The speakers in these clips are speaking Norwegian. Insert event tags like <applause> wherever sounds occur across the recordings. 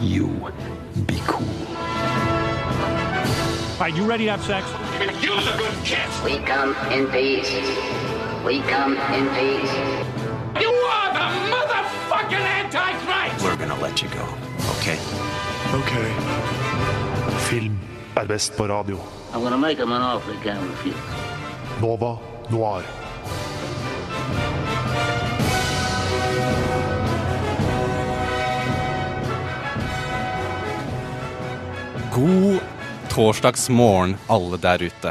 you be cool. All right, you ready to have sex? Use a good kiss. We come in peace. We come in peace. You are the motherfucking Antichrist! We're gonna let you go, okay? Ok. Film er best på radio. I'm gonna make him an offer he can't refuse. Nova Noir. God torsdagsmorgen, alle der ute.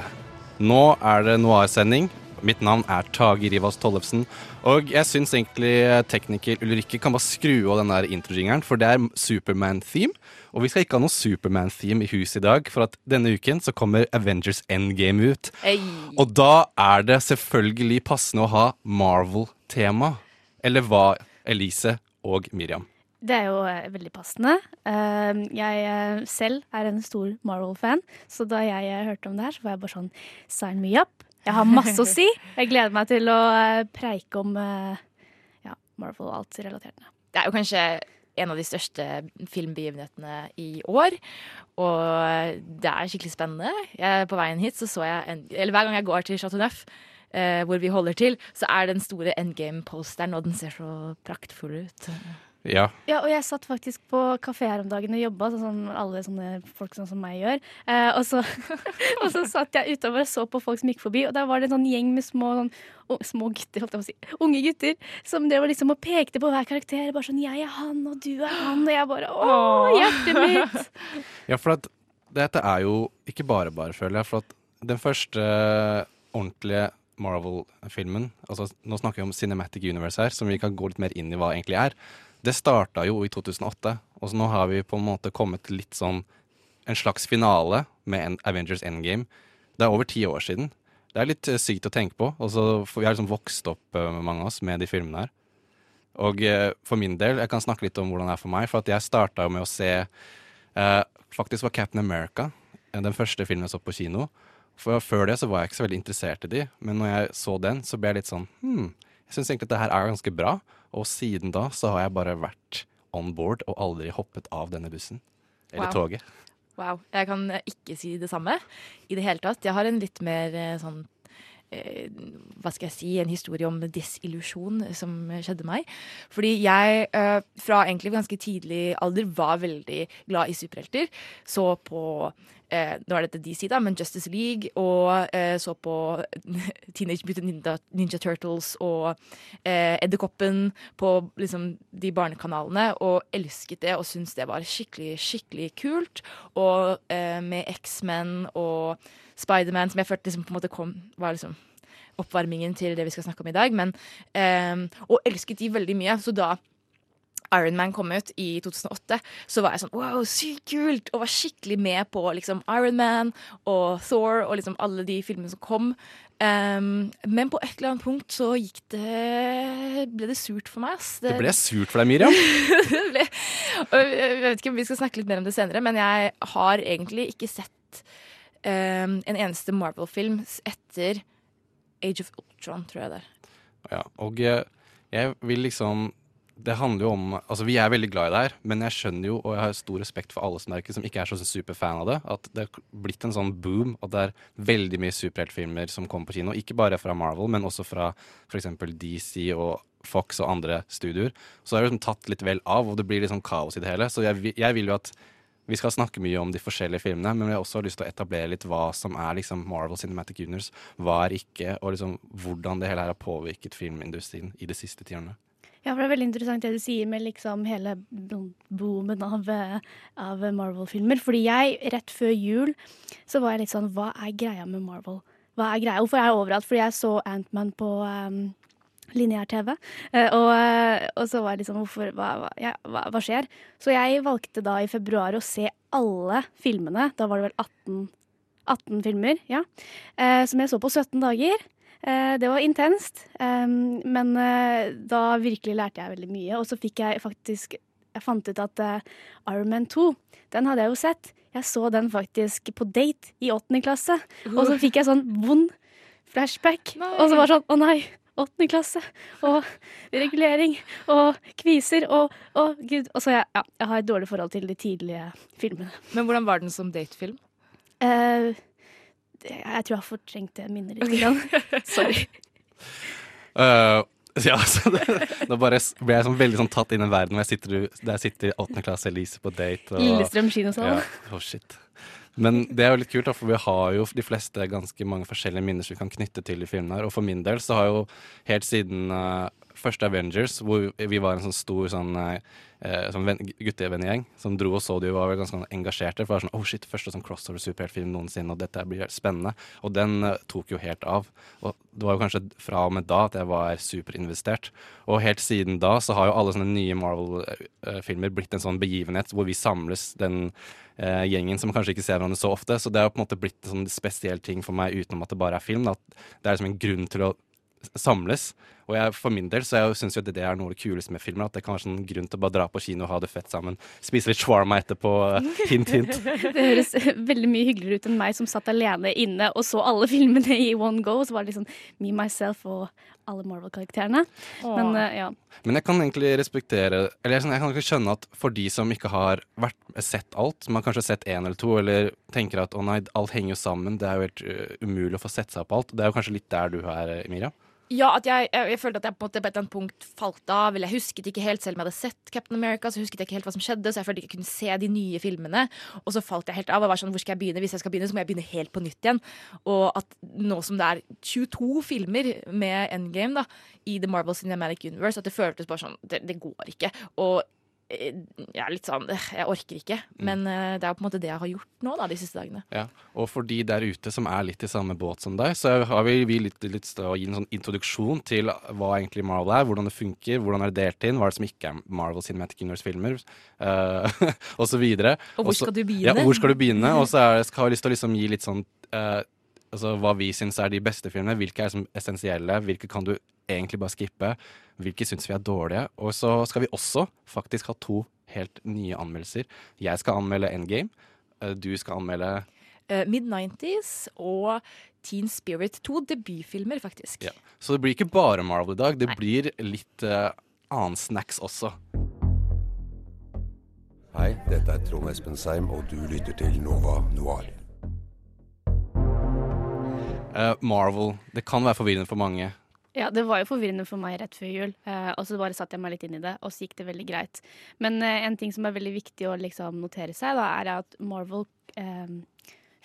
Nå er det Noir-sending. Mitt navn er Tage Rivas Tollefsen. Og jeg syns egentlig tekniker Ulrikke kan bare skru av den der introjingeren, for det er Superman-theme. Og vi skal ikke ha noe Superman-theme i huset i dag, for at denne uken så kommer Avengers Endgame ut. Ei. Og da er det selvfølgelig passende å ha Marvel-tema. Eller hva, Elise og Miriam? Det er jo eh, veldig passende. Eh, jeg eh, selv er en stor Marvel-fan, så da jeg eh, hørte om det her, så var jeg bare sånn sign me up. Jeg har masse å si. Jeg gleder meg til å preike om ja, Marvel og alt relatert. Det er jo kanskje en av de største filmbegivenhetene i år. Og det er skikkelig spennende. Jeg, på veien hit så så jeg en, Eller hver gang jeg går til Chateau Neuf, eh, hvor vi holder til, så er den store endgame-posteren, og den ser så praktfull ut. Ja. Ja, og jeg satt faktisk på kafé her om dagen og jobba, sånn som alle sånne folk sånn som meg gjør. Eh, og, så, <laughs> og så satt jeg utover og så på folk som gikk forbi, og der var det en sånn gjeng med små, sånn, o- små gutter, holdt jeg på å si, unge gutter, som drev liksom og pekte på hver karakter. Bare sånn 'jeg er han, og du er han', og jeg bare 'å, hjertet mitt'. <laughs> Ja, for at dette er jo ikke bare bare, føler jeg. For at den første ordentlige Marvel-filmen, altså nå snakker vi om Cinematic Universe her, som vi kan gå litt mer inn i hva egentlig er, det starta jo i 2008. Og så nå har vi på en måte kommet til litt sånn en slags finale med Avengers Endgame. Det er over ti år siden. Det er litt eh, sykt å tenke på. Og så for vi har liksom vokst opp, eh, mange av oss, med de filmene her. Og eh, for min del, jeg kan snakke litt om hvordan det er for meg. For at jeg starta jo med å se eh, Faktisk var Captain America den første filmen jeg så på kino. For Før det så var jeg ikke så veldig interessert i de, men når jeg så den, så ble jeg litt sånn hm, jeg syns egentlig at det her er ganske bra. Og siden da så har jeg bare vært on board og aldri hoppet av denne bussen. Eller Wow. toget. Wow. Jeg kan ikke si det samme i det hele tatt. Jeg har en litt mer eh, sånn eh, hva skal jeg si, en historie om desillusjon som skjedde meg. Fordi jeg eh, fra egentlig ganske tidlig alder var veldig glad i superhelter. Så på eh, Nå er dette DC, da, men Justice League. Og eh, så på <laughs> Teenage Mutant Ninja, Ninja Turtles og eh, Edderkoppen på liksom de barnekanalene. Og elsket det og syntes det var skikkelig, skikkelig kult. Og eh, med X-Men og Spiderman, som jeg følte liksom på en måte kom, var liksom oppvarmingen til det vi skal snakke om i dag. Men, eh, og elsket de veldig mye. Så da Iron Man kom ut i 2008, så var jeg sånn wow, sykt kult! Og var skikkelig med på liksom Iron Man og Thor og liksom alle de filmene som kom. Um, men på et eller annet punkt så gikk det ble det surt for meg. Ass. Det ble surt for deg, Miriam. <laughs> det ble, jeg vet ikke om vi skal snakke litt mer om det senere, men jeg har egentlig ikke sett um, en eneste Marvel-film etter Age of Ultron, tror jeg det er. Ja, og jeg, jeg vil liksom Det handler jo om Altså, vi er veldig glad i det her, men jeg skjønner jo, og jeg har stor respekt for alle som, er, som ikke er så superfan av det, at det er blitt en sånn boom, at det er veldig mye superheltfilmer som kommer på kino. Ikke bare fra Marvel, men også fra f.eks. DC og Fox og andre studioer. Så det er liksom tatt litt vel av, og det blir litt sånn kaos i det hele. Så jeg, jeg vil jo at vi skal snakke mye om de forskjellige filmene, men vi har også lyst til å etablere litt hva som er liksom Marvel Cinematic Universe, hva er ikke, og liksom hvordan det hele her har påvirket filmindustrien i de siste tiårene. Ja, for Det er veldig interessant det du sier med liksom hele boomen av, eh, av Marvel-filmer. Fordi jeg, rett før jul, så var jeg litt sånn Hva er greia med Marvel? Hva er greia? Hvorfor er jeg overalt? Fordi jeg så Antman på um, lineær-TV. Eh, og, eh, og så var jeg liksom Hvorfor, hva, hva, ja, hva, hva skjer? Så jeg valgte da i februar å se alle filmene. Da var det vel 18, 18 filmer, ja. Eh, som jeg så på 17 dager. Eh, det var intenst, men eh, da virkelig lærte jeg veldig mye. Og så fikk jeg faktisk Jeg fant ut at eh, Iron Man 2, den hadde jeg jo sett. Jeg så den faktisk på date i åttende klasse. Og så fikk jeg sånn vond flashback. Nei. Og så var det sånn Å nei, åttende klasse og regulering og kviser og, og gud. Og så jeg, ja, jeg har et dårlig forhold til de tidlige filmene. Men hvordan var den som datefilm? Det- jeg tror jeg har fortrengt det minnet litt. Okay. <laughs> Sorry. Uh, ja, <laughs> så det, Nå bare ble jeg sånn veldig sånn tatt inn i verden hvor jeg sitter, der sitter i åttende klasse Elise på date. Og, Lillestrøm kinosal. Ja, oh shit. Men det er jo litt kult, da, for vi har jo de fleste ganske mange forskjellige minner som vi kan knytte til i filmen. her. Og for min del så har jo helt siden eh, første Avengers, hvor vi var en sånn stor sånn, eh, sånn guttevennegjeng som dro og så og var vel ganske sånn engasjerte. For det var sånn, oh shit, første sånn crossover-superheltfilm noensinne, og dette blir spennende. Og den eh, tok jo helt av. Og det var jo kanskje fra og med da at jeg var superinvestert. Og helt siden da så har jo alle sånne nye Marvel-filmer blitt en sånn begivenhet hvor vi samles den eh, gjengen som kanskje ikke ser hverandre så ofte. Så det har på en måte blitt en sånn spesiell ting for meg utenom at det bare er film. Da. Det er liksom en grunn til å samles. Og jeg, for min del så jeg syns jo at det er noe av det kuleste med filmer. At det kan være sånn grunn til å bare dra på kino og ha det fett sammen. Spise litt shawarma etterpå. eh, <laughs> Hint, hint. Det høres veldig mye hyggeligere ut enn meg som satt alene inne og så alle <laughs> filmene i one go. Så var det liksom me, myself og alle Marvel-karakterene. Men uh, ja. Men jeg kan egentlig respektere Eller jeg, jeg kan ikke skjønne at for de som ikke har vært, sett alt, som har kanskje sett én eller to, eller tenker at å nei, alt henger jo sammen, det er jo helt uh, umulig å få sett seg opp alt. Det er jo kanskje litt der du er, Emilia? Ja, at jeg, jeg, jeg følte at jeg på, på et eller annet punkt falt av. Eller jeg husket ikke helt, selv om jeg hadde sett Captain America, så husket jeg ikke helt hva som skjedde. Så jeg følte ikke jeg kunne se de nye filmene. Og så falt jeg helt av. og var sånn, hvor skal jeg begynne? Hvis jeg skal begynne, så må jeg begynne helt på nytt igjen. Og at nå som det er 22 filmer med Endgame da, i The Marvel Cinematic Universe, at det føltes bare sånn Det, det går ikke. Og jeg er litt sånn eh, Jeg orker ikke. Men eh, det er jo på en måte det jeg har gjort nå da, de siste dagene. Ja, og for de der ute som er litt i samme båt som deg, så har vi, vi litt lyst til å gi en sånn introduksjon til hva egentlig Marvel er, hvordan det funker, hvordan er det delt inn, hva er det som ikke er Marvel Cinematic Universe-filmer, uh, <laughs> og så videre. Og hvor skal du begynne? Ja, hvor skal du begynne? Og så har jeg lyst til å liksom gi litt sånn uh, altså hva vi syns er de beste filmene, hvilke er som essensielle, hvilke kan du egentlig bare skippe, hvilke syns vi er dårlige. Og så skal vi også faktisk ha to helt nye anmeldelser. Jeg skal anmelde Endgame. eh, Du skal anmelde Eh, Mid-90s og Teen Spirit. To debutfilmer, faktisk. Ja. Så det blir ikke bare Marvel i dag, det Nei. blir litt uh, annen snacks også. Hei, dette er Trond Espen Seim, og du lytter til Nova Noir. Uh, Marvel, det kan være forvirrende for mange. Ja, det var jo forvirrende for meg rett før jul, eh, og så bare satte jeg meg litt inn i det, og så gikk det veldig greit. Men eh, en ting som er veldig viktig å liksom notere seg, da, er at Marvel eh,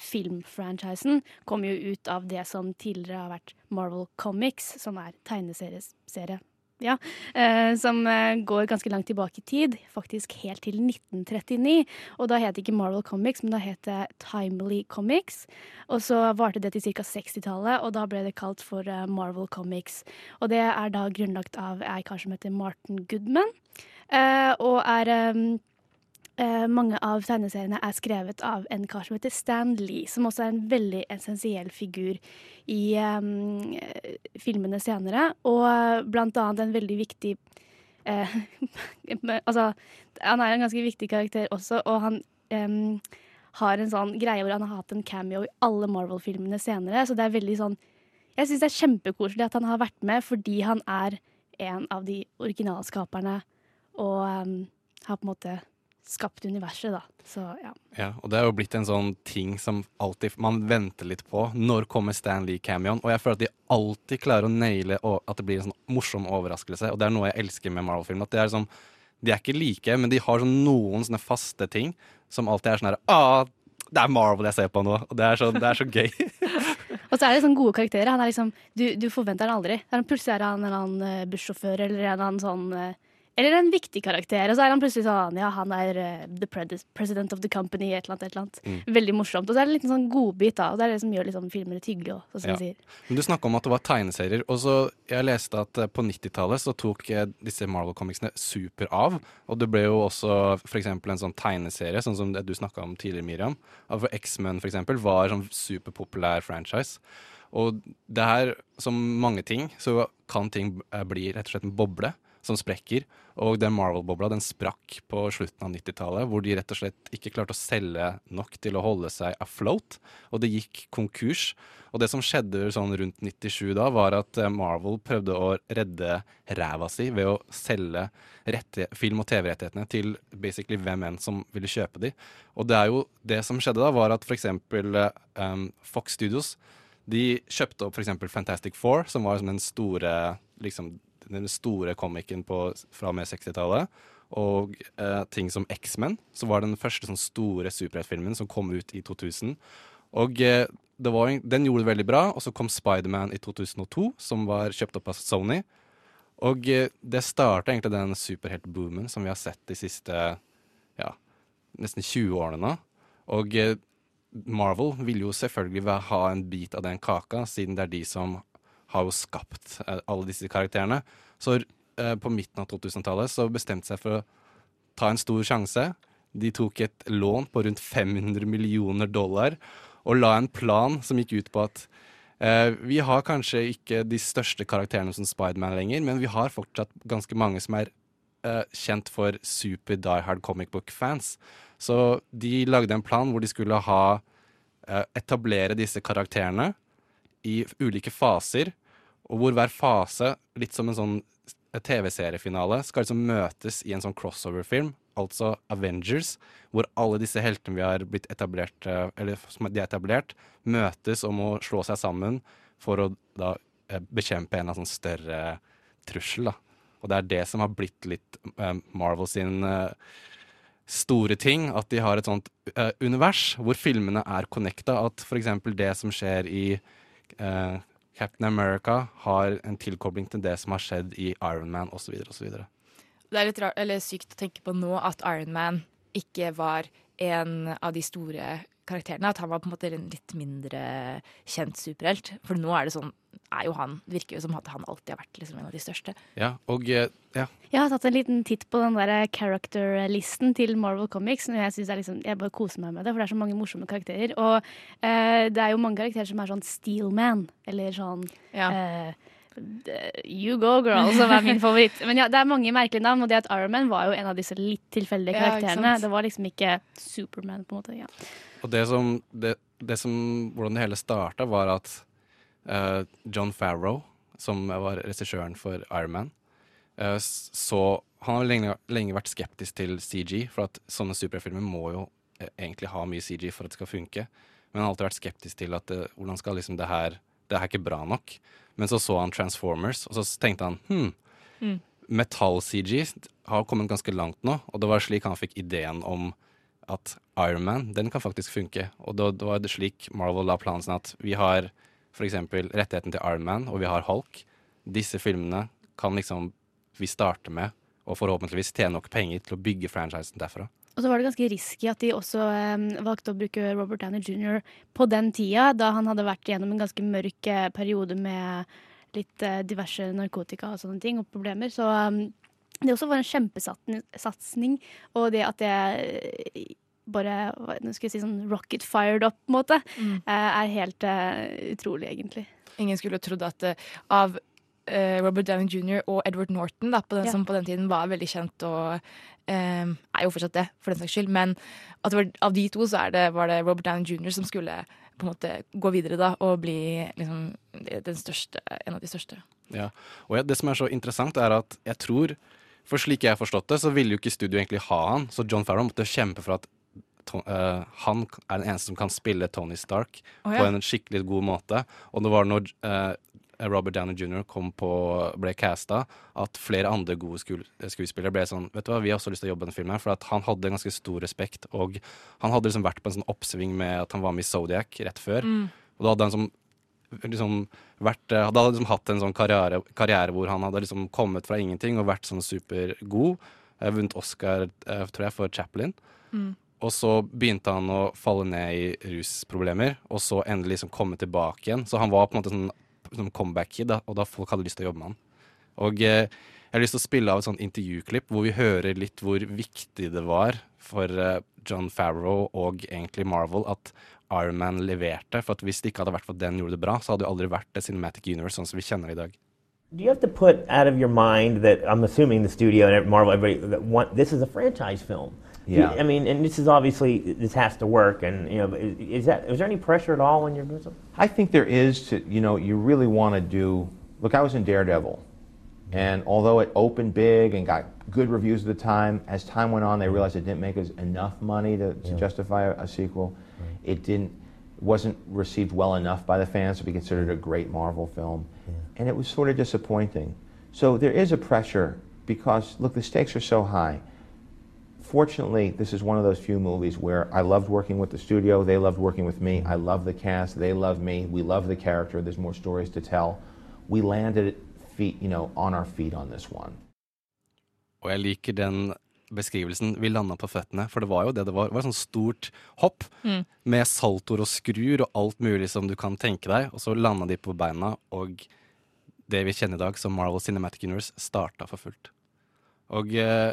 filmfranchisen kom jo ut av det som tidligere har vært Marvel Comics, som er tegneserie. Ja, eh, som eh, går ganske langt tilbake i tid, faktisk helt til 1939. Og da het det ikke Marvel Comics, men da het det Timely Comics. Og så varte det til ca. 60-tallet, og da ble det kalt for eh, Marvel Comics. Og det er da grunnlagt av ei kar som heter Martin Goodman, og er eh, mange av tegneseriene er skrevet av en kar som heter Stan Lee, som også er en veldig essensiell figur i eh, filmene senere, og blant annet en veldig viktig eh, <laughs> Altså, han er en ganske viktig karakter også, og han em, har en sånn greie hvor han har hatt en cameo i alle Marvel-filmene senere, så det er veldig sånn Jeg syns det er kjempekoselig at han har vært med, fordi han er en av de originalskaperne og um, har på en måte skapt universet, da. Så ja. Ja, og det er jo blitt en sånn ting som alltid man venter litt på. Når kommer Stan Lee-cameoen? Og jeg føler at de alltid klarer å naile at det blir en sånn morsom overraskelse. Og det er noe jeg elsker med Marvel-film. At de er sånn De er ikke like, men de har sånn noen sånne faste ting som alltid er sånn her Ah, det er Marvel jeg ser på nå! Og det er så, det er så gøy. <laughs> Og så er det sånn gode karakterer. Han er liksom, du, du forventer han aldri. Det er Plutselig er han en eller annen eh, bussjåfør eller en annen sånn eh, Eller en viktig karakter. Og så er han plutselig sånn Ja, han er uh, the president of the company, et eller annet. Et eller annet. Veldig morsomt. Og så er det en liten sånn godbit, da. Og det er det som gjør liksom, filmer litt hyggelig òg, sånn som Ja. vi sier. Men du snakka om at det var tegneserier. Og så Jeg leste at eh, på 90-tallet så tok eh, disse Marvel-comicsene super av. Og det ble jo også f.eks. en sånn tegneserie, sånn som du snakka om tidligere, Miriam. For X-Men f.eks. var sånn superpopulær franchise. Og det her, som mange ting, så kan ting bli rett og slett en boble. Som sprekker. Og den Marvel-bobla den sprakk på slutten av 90-tallet, hvor de rett og slett ikke klarte å selge nok til å holde seg afloat. Og det gikk konkurs. Og det som skjedde sånn rundt 97 da, var at eh, Marvel prøvde å redde ræva si ved å selge film- og TV-rettighetene til basically hvem enn som ville kjøpe de. Og det er jo det som skjedde da, var at for eksempel um, Fox Studios de kjøpte opp f.eks. Fantastic Four, som var den store, liksom, den store komikken fra og med 60-tallet. Og eh, ting som X-Men, som var den første sånn, store superheltfilmen som kom ut i 2000. Og eh, var, den gjorde det veldig bra, og så kom Spiderman i 2002, som var kjøpt opp av Sony. Og eh, det starta egentlig den superheltboomen som vi har sett de siste ja, nesten 20 årene nå. Og eh, Marvel vil jo selvfølgelig ha en bit av den kaka, siden det er de som har jo skapt eh, alle disse karakterene. Så eh, på midten av 2000-tallet så bestemte seg for å ta en stor sjanse. De tok et lån på rundt 500 millioner dollar og la en plan som gikk ut på at eh, vi har kanskje ikke de største karakterene som Spiderman lenger, men vi har fortsatt ganske mange som er eh, kjent for super die hard comic book-fans. Så de lagde en plan hvor de skulle ha eh, etablere disse karakterene i ulike faser, og hvor hver fase, litt som en sånn TV-seriefinale, skal liksom møtes i en sånn crossover-film, altså Avengers, hvor alle disse heltene vi har blitt etablert, eh, eller som de er etablert, møtes og må slå seg sammen for å da eh, bekjempe en av sånn større trussel, da. Og det er det som har blitt litt eh, Marvel sin store ting, at de har et sånt univers hvor filmene er connecta. At f.eks. det som skjer i Captain America, har en tilkobling til det som har skjedd i Iron Man osv. osv. Det er litt rart, eller sykt å tenke på nå at Iron Man ikke var en av de store karakterene. At han var på en måte en litt mindre kjent superhelt. For nå er det sånn er jo han, virker jo som at han alltid har vært liksom en av de største. Ja, og eh, ja. Jeg har tatt en liten titt på den der character-listen til Marvel Comics. Og jeg, synes det er liksom, jeg bare koser meg med det, for det er så mange morsomme karakterer. Og eh, det er jo mange karakterer som er sånn Steelman, eller sånn Ja. eh, You Go Girl, som er min favoritt. Men ja, det er mange merkelige navn, og det at Iron Man var jo en av disse litt tilfeldige karakterene. Ja, det var liksom ikke Superman, på en måte. Ja. Og det som, det, det som Hvordan det hele starta, var at uh, John Farrow, som var regissøren for Iron Man, eh, så Han har lenge, lenge vært skeptisk til CG, for at sånne superfilmer må jo uh, egentlig ha mye CG for at det skal funke. Men han har alltid vært skeptisk til at det, hvordan skal liksom det her Det her er ikke bra nok. Men så så han Transformers, og så tenkte han hm, metall-CG har kommet ganske langt nå, og det var slik han fikk ideen om at Iron Man, den kan faktisk funke. Og da, da var det slik Marvel la planen sin at vi har f.eks. rettigheten til Iron Man, og vi har Hulk. Disse filmene kan liksom vi starte med, og forhåpentligvis tjene nok penger til å bygge franchisen derfra. Og så var det ganske risky at de også um, valgte å bruke Robert Downey jr. på den tida, da han hadde vært gjennom en ganske mørk eh, periode med litt uh, diverse narkotika og sånne ting, og problemer. Så eh, det også var en kjempesatsing, og det at det eh, bare nå skal jeg si sånn rocket fired up, på en måte, Mm. eh, er helt uh, utrolig, egentlig. Ingen skulle trodd at uh, av uh, Robert Downey jr. og Edward Norton, da, på den, Ja. som på den tiden var veldig kjent og eh, er jo fortsatt det, for den saks skyld, men at det var, av de to så er det, var det Robert Downey jr. som skulle på en måte gå videre da og bli liksom den største, en av de største. Ja. Og ja, det som er så interessant, er at jeg tror For slik jeg har forstått det, så ville jo ikke studio egentlig ha han. Så John Farrow måtte kjempe for at to, uh, han er den eneste som kan spille Tony Stark oh, ja. på en skikkelig god måte. Og det var når uh, Robert Downey jr. kom på, ble casta, at flere andre gode skuespillere ble sånn Vet du hva, vi har også lyst til å jobbe i denne filmen. For han hadde ganske stor respekt, og han hadde liksom vært på en sånn oppsving med at han var med i Zodiac rett før. Og da hadde han som liksom vært, eh, hadde liksom hatt en sånn karriere, karriere hvor han hadde liksom kommet fra ingenting og vært sånn supergod. Eh, Vunnet Oscar, eh, tror jeg, for Chaplin. Og så begynte han å falle ned i rusproblemer, og så endelig liksom komme tilbake igjen. Så han var på en måte sånn, sånn comeback-kid, og da folk hadde lyst til å jobbe med han. Og eh, jeg har lyst til å spille av et sånt intervjuklipp hvor vi hører litt hvor viktig det var for eh, John Farrow og egentlig Marvel at Iron Man leverte. For at hvis det ikke hadde vært for at den gjorde det bra, så hadde det aldri vært det Cinematic Universe sånn som vi kjenner det i dag. Do you have to put out of your mind that I'm assuming the studio and Marvel, everybody that want this is a franchise film? Do you- Yeah. I mean, and this is obviously this has to work, and you know, is, is that is there any pressure at all when you're doing something? I think there is to, you know, you really want to do. Look, I was in Daredevil, and although it opened big and got good reviews at the time, as time went on, they realized it didn't make us enough money to, to justify a, a sequel. It didn't, wasn't received well enough by the fans to be considered a great Marvel film, and it was sort of disappointing. So there is a pressure because look, the stakes are so high. Fortunately, this is one of those few movies where I loved working with the studio, they loved working with me, I love the cast, they love me, we love the character, there's more stories to tell. We landed feet, you know, on our feet on this one. Og jeg liker den beskrivelsen. Vi landa på føttene, for det var jo det det var. Det var et sånt stort hopp Mm. med saltoer og skruer og alt mulig som du kan tenke deg, og så landa de på beina, og det vi kjenner i dag som Marvel Cinematic Universe, starta for fullt. Og eh,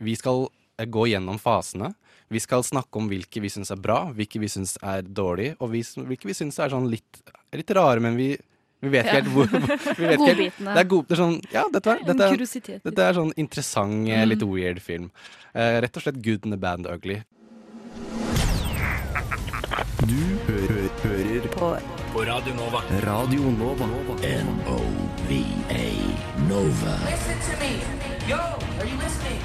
vi skal eh, gå gjennom fasene. Vi skal snakke om hvilke vi syns er bra, hvilke vi syns er dårlige, og vi, hvilke vi syns er sånn litt, litt rare, men vi, vi vet ikke Ja. helt hvor vi vet ikke helt- Det er, god, det er sånn, ja, dette, er- dette, er, dette er sånn interessant, eh, litt Mm. weird film. Uh, rett og slett good and the Band ugly. Du hører, hører på, på Radio Nova. Radio Nova. N-O-V-A Nova. Listen to me. Yo, are you listening?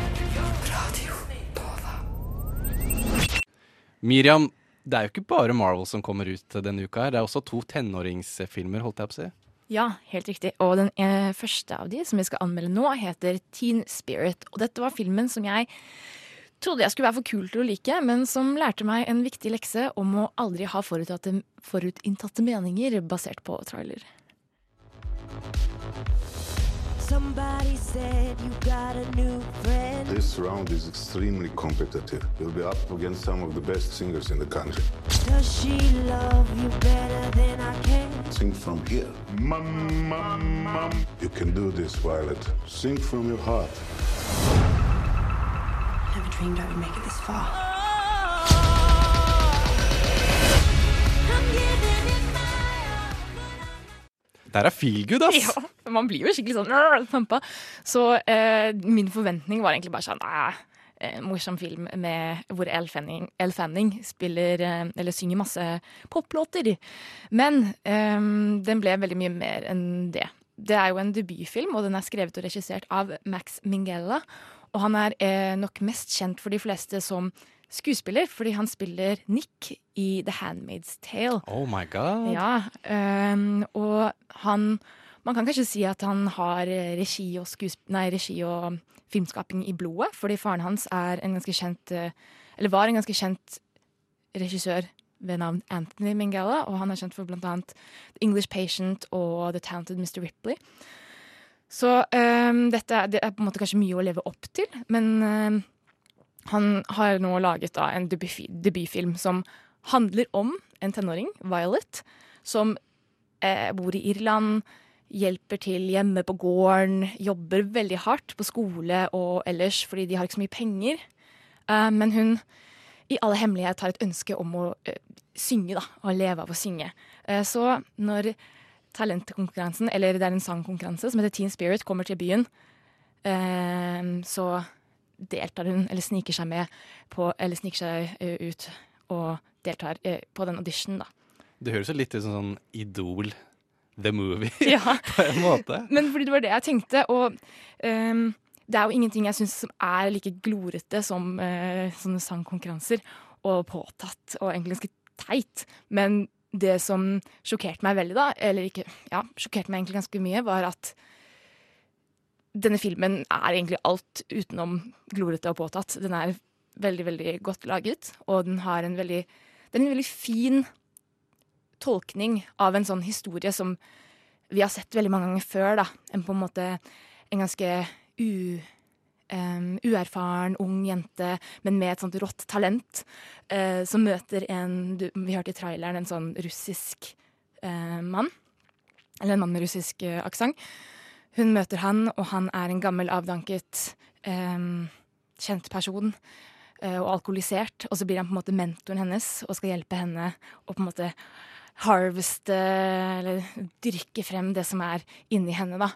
Miriam, det er jo ikke bare Marvel som kommer ut denne uka. her. Det er også to tenåringsfilmer, holdt jeg på å si. Ja, helt riktig. Og den eh, første av de som vi skal anmelde nå, heter Teen Spirit. Og dette var filmen som jeg trodde jeg skulle være for kul til å like, men som lærte meg en viktig lekse om å aldri ha forutinntatte, meninger basert på trailer. Somebody said you got a new friend. This round is extremely competitive. You'll be up against some of the best singers in the country. Does she love you better than I can? Sing from here. Mum, mum, mum. You can do this, Violet. Sing from your heart. Never dreamed I would make it this far. Det her er feel good, ass! Ja, man blir jo skikkelig sånn pumpa. Så eh, min forventning var egentlig bare sånn eh, morsom film med, hvor Elle Fanning, Elle Fanning spiller eh, Eller synger masse poplåter. Men eh, den ble veldig mye mer enn det. Det er jo en debutfilm, og den er skrevet og regissert av Max Minghella. Og han er eh, nok mest kjent for de fleste som skuespiller, fordi han spiller Nick i The Handmaid's Tale. Oh my god. Ja, um, og han Man kan kanskje si at han har regi og, nei, regi og filmskaping i blodet, fordi faren hans er en ganske kjent øh, Eller var en ganske kjent regissør ved navn Anthony Mingala, og han er kjent for blant annet The English Patient og The Talented Mr. Ripley. Så um, dette det er på en måte kanskje mye å leve opp til, men øhm, han har nå laget da en debutfi- debutfilm som handler om en tenåring, Violet, som eh, bor i Irland, hjelper til hjemme på gården, jobber veldig hardt på skole og ellers fordi de har ikke så mye penger. Eh, men hun i all hemmelighet har et ønske om å eh, synge, da, og leve av å synge. Eh, så når talentkonkurransen, eller det er en sangkonkurranse som heter Teen Spirit, kommer til byen, eh, så deltar hun, eller sniker seg med på, eller sniker seg uh, ut og deltar uh, på den auditionen, da. Det høres jo litt ut som sånn Idol the movie, <laughs> <laughs> Ja. på en måte. Men fordi det var det jeg tenkte, og um, det er jo ingenting jeg syns som er like glorete som uh, sånne sangkonkurranser, og påtatt, og egentlig ganske teit. Men det som sjokkerte meg veldig, da, eller ikke, ja, sjokkerte meg egentlig ganske mye, var at denne filmen er egentlig alt utenom glorete og påtatt. Den er veldig, veldig godt laget, og den har en veldig en veldig fin tolkning av en sånn historie som vi har sett veldig mange ganger før. da. En på en måte en ganske u, um, uerfaren, ung jente, men med et sånt rått talent, uh, som møter en du, Vi hørte i traileren en sånn russisk uh, mann. Eller en mann med russisk uh, aksent. Hun møter han, og han er en gammel, avdanket, em, kjent person. eh, Og alkoholisert. Og så blir han på en måte mentoren hennes og skal hjelpe henne å på en måte harveste, eller dyrke frem det som er inni henne, da.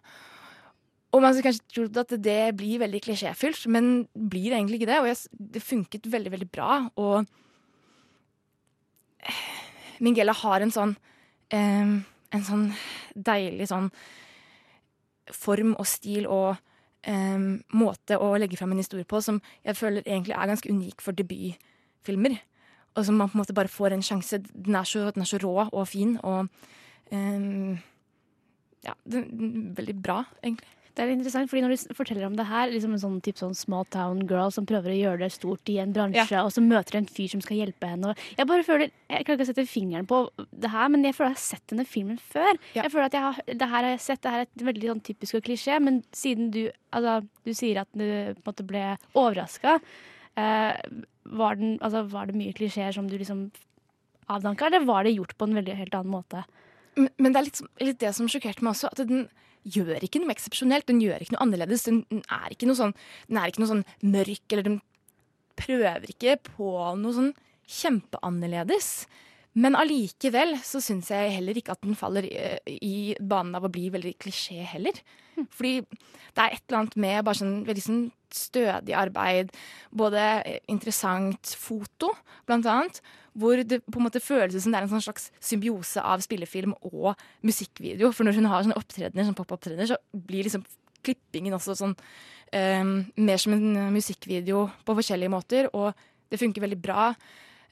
Og man skulle kanskje trodd at det blir veldig klisjéfylt, men blir egentlig ikke det. Og jeg, det funket veldig, veldig bra. Og Mingella har en sånn em, En sånn deilig sånn form og stil og um, måte å legge fram en historie på som jeg føler egentlig er ganske unik for debutfilmer. Og som man på en måte bare får en sjanse. Den er så, den er så rå og fin og um, Ja, den, veldig bra, egentlig. Det er interessant, fordi når du forteller om det her, liksom en sånn, typ sånn small town girl som prøver å gjøre det stort i en bransje, og så møter en fyr som skal hjelpe henne. Og jeg bare føler, jeg klarer ikke å sette fingeren på det her, men jeg føler jeg har sett denne filmen før. Jeg føler at jeg har, det her har jeg sett, det her er et veldig sånn typisk og klisjé, men siden du, altså, du sier at du måte ble overraska, eh, var, den, altså, var det mye klisjeer som du liksom avdanka, eller var det gjort på en veldig helt annen måte? Men, men det er litt, litt det som sjokkerte meg også, at den gjør ikke noe eksepsjonelt. Den gjør ikke noe annerledes. Den, er ikke noe sånn, den er ikke noe sånn mørk, eller den prøver ikke på noe sånn kjempeannerledes. Men allikevel så syns jeg heller ikke at den faller i, i banen av å bli veldig klisjé heller. Fordi det er et eller annet med bare sånn veldig sånn stødig arbeid, både interessant foto, blant annet, hvor det på en måte føles som det er en sånn slags symbiose av spillefilm og musikkvideo. For når hun har sånne opptredener, sånn pop-opptredener, så blir liksom klippingen også sånn um, mer som en musikkvideo på forskjellige måter, og det funker veldig bra.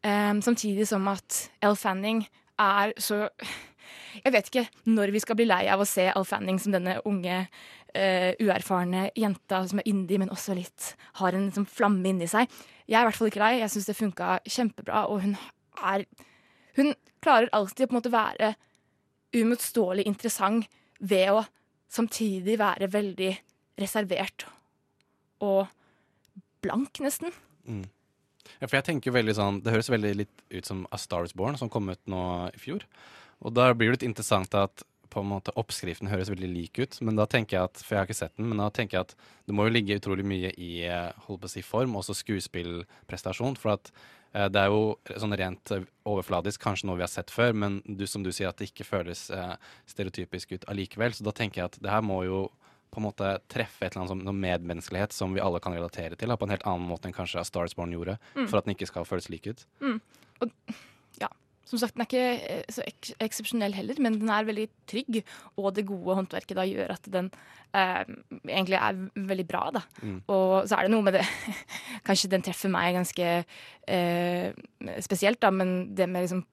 Um, samtidig som at Elle Fanning er så <laughs> Jeg vet ikke når vi skal bli lei av å se Elle Fanning som denne unge, uh, uerfarne jenta som er yndig, men også litt har en liksom, flamme inni seg. Jeg er i hvert fall ikke lei. Jeg syns det funka kjempebra, og hun er Hun klarer alltid å på en måte være uimotståelig interessant ved å samtidig være veldig reservert og blank, nesten. Mm. Ja, for jeg tenker veldig sånn Det høres veldig litt ut som A Star Is Born, som kom ut nå i fjor. Og da blir det litt interessant at på en måte oppskriften høres veldig lik ut. Men da tenker jeg at, For jeg har ikke sett den, men da tenker jeg at det må jo ligge utrolig mye i eh, holdt på å si, form, også skuespillprestasjon. For at det er jo sånn rent eh, overfladisk kanskje noe vi har sett før, men du, som du sier at det ikke føles eh, stereotypisk ut allikevel. Så da tenker jeg at det her må jo på en måte treffe et eller annet som noe medmenneskelighet som vi alle kan relatere til, da, på en helt annen måte enn kanskje A Star Born gjorde, Mm. for at den ikke skal føles lik ut. Mm. Og som sagt, den er ikke eh, så ek eksepsjonell heller, men den er veldig trygg. Og det gode håndverket da gjør at den eh, egentlig er veldig bra, da. Mm. Og så er det noe med det <laughs> Kanskje den treffer meg ganske eh, spesielt, da, men det med liksom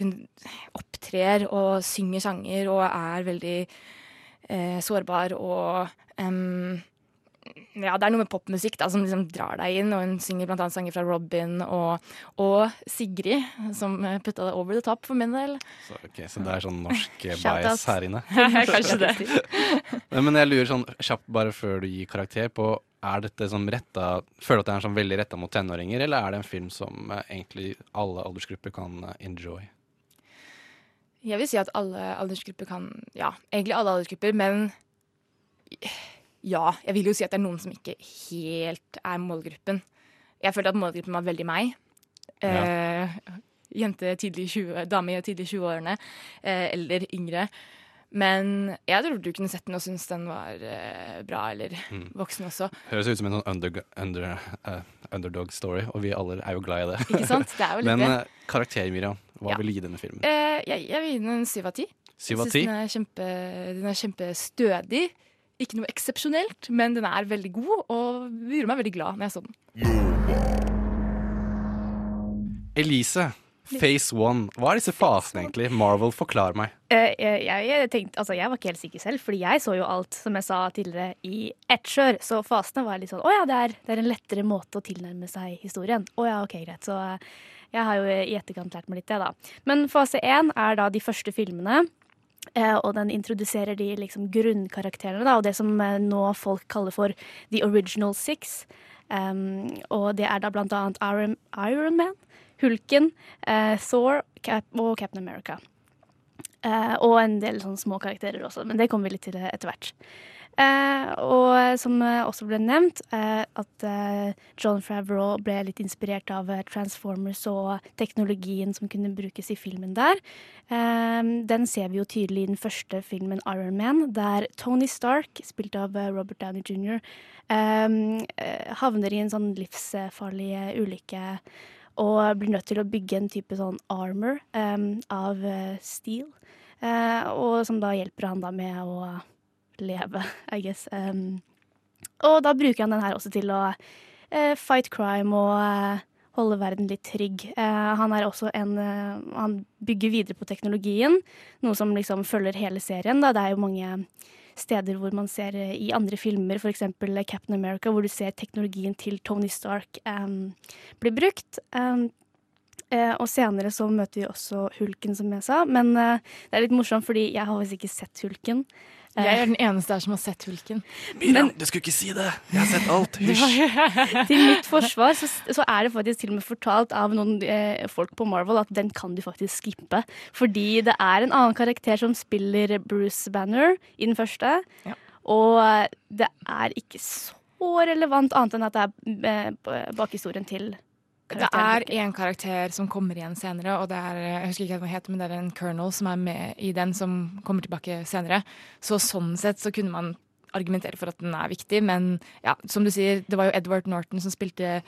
Hun opptrer og synger sanger og er veldig eh, sårbar og ja, det er noe med popmusikk da, som liksom drar deg inn, og hun synger annet sanger fra Robin og, og Sigrid, som putta det over the top for min del. Så, okay, så det er sånn norsk <laughs> bias her inne. <laughs> Kanskje <laughs> det. Men jeg lurer sånn kjapt bare før du gir karakter på er dette sånn retta, Føler du at det er sånn veldig retta mot tenåringer, eller er det en film som eh, egentlig alle aldersgrupper kan eh, enjoy? Jeg vil si at alle aldersgrupper kan Ja, egentlig alle aldersgrupper, men ja. Jeg vil jo si at det er noen som ikke helt er målgruppen. Jeg følte at målgruppen var veldig meg. Eh, jente tidlig 20, dame i tidlig 20-årene. Eh, eller yngre. Men jeg tror du kunne sett den og synes den var uh, bra, eller Mm. voksen også. Høres ut som en sånn under, under, uh, underdog story, og vi alle er jo glad i det. Ikke sant? Det er jo <laughs> litt Men eh, karakter, Miriam. Hva Ja. vil du gi denne filmen? Jeg, jeg vil gi den en syv av ti. Jeg kjempe, den er kjempestødig. Ikke noe eksepsjonelt, men den er veldig god, og gjorde meg veldig glad når jeg så den. Elise, Phase One. Hva er disse fasene egentlig? Marvel, forklar meg. Uh, jeg, jeg, tenkte, altså jeg var ikke helt sikker selv, fordi jeg så jo alt, som jeg sa tidligere, i ett kjør. Så fasene var litt sånn Å ja, det er, det er en lettere måte å tilnærme seg historien. Å ja, OK, greit. Så eh, jeg har jo i etterkant lært meg litt det, da. Men fase én er da de første filmene. Eh, og den introduserer de liksom grunnkarakterene, da, og det som eh, nå folk kaller for the original six. Um, og det er da blant annet Iron, Iron Man, Hulken, eh, Thor Cap og Captain America. Eh, og en del sånne små karakterer også, men det kommer vi litt til etter hvert. Eh, og som eh, også ble nevnt, eh, at John Favreau ble litt inspirert av Transformers og teknologien som kunne brukes i filmen der. Den ser vi jo tydelig i den første filmen Iron Man, der Tony Stark, spilt av Robert Downey jr., havner i en sånn livsfarlig ulykke og blir nødt til å bygge en type sånn armor av steel. Og som da hjelper han da med å leve, I guess. Um, og da bruker han den her også til å uh, fight crime og uh, holde verden litt trygg. Uh, han er også en Han bygger videre på teknologien, noe som liksom følger hele serien. Da. Det er jo mange steder hvor man ser i andre filmer, f.eks. Captain America, hvor du ser teknologien til Tony Stark um, bli brukt. Um, Eh, og senere så møter vi også Hulken, som jeg sa. Men eh, det er litt morsomt, fordi jeg har visst ikke sett Hulken. Eh, Jeg er den eneste her som har sett Hulken. Miriam, du skulle ikke si det! Jeg har sett alt. <laughs> Hysj! til mitt forsvar så, så er det faktisk til og med fortalt av noen eh, folk på Marvel at den kan du faktisk skippe. Fordi det er en annen karakter som spiller Bruce Banner i den første. Og det er ikke så relevant, annet enn at det er eh, bakhistorien til Det er én karakter som kommer igjen senere, og det er jeg husker ikke hva det heter, men det er en colonel som er med i den, som kommer tilbake senere. Så sånn sett så kunne man argumentere for at den er viktig, men ja, som du sier, det var jo Edward Norton som spilte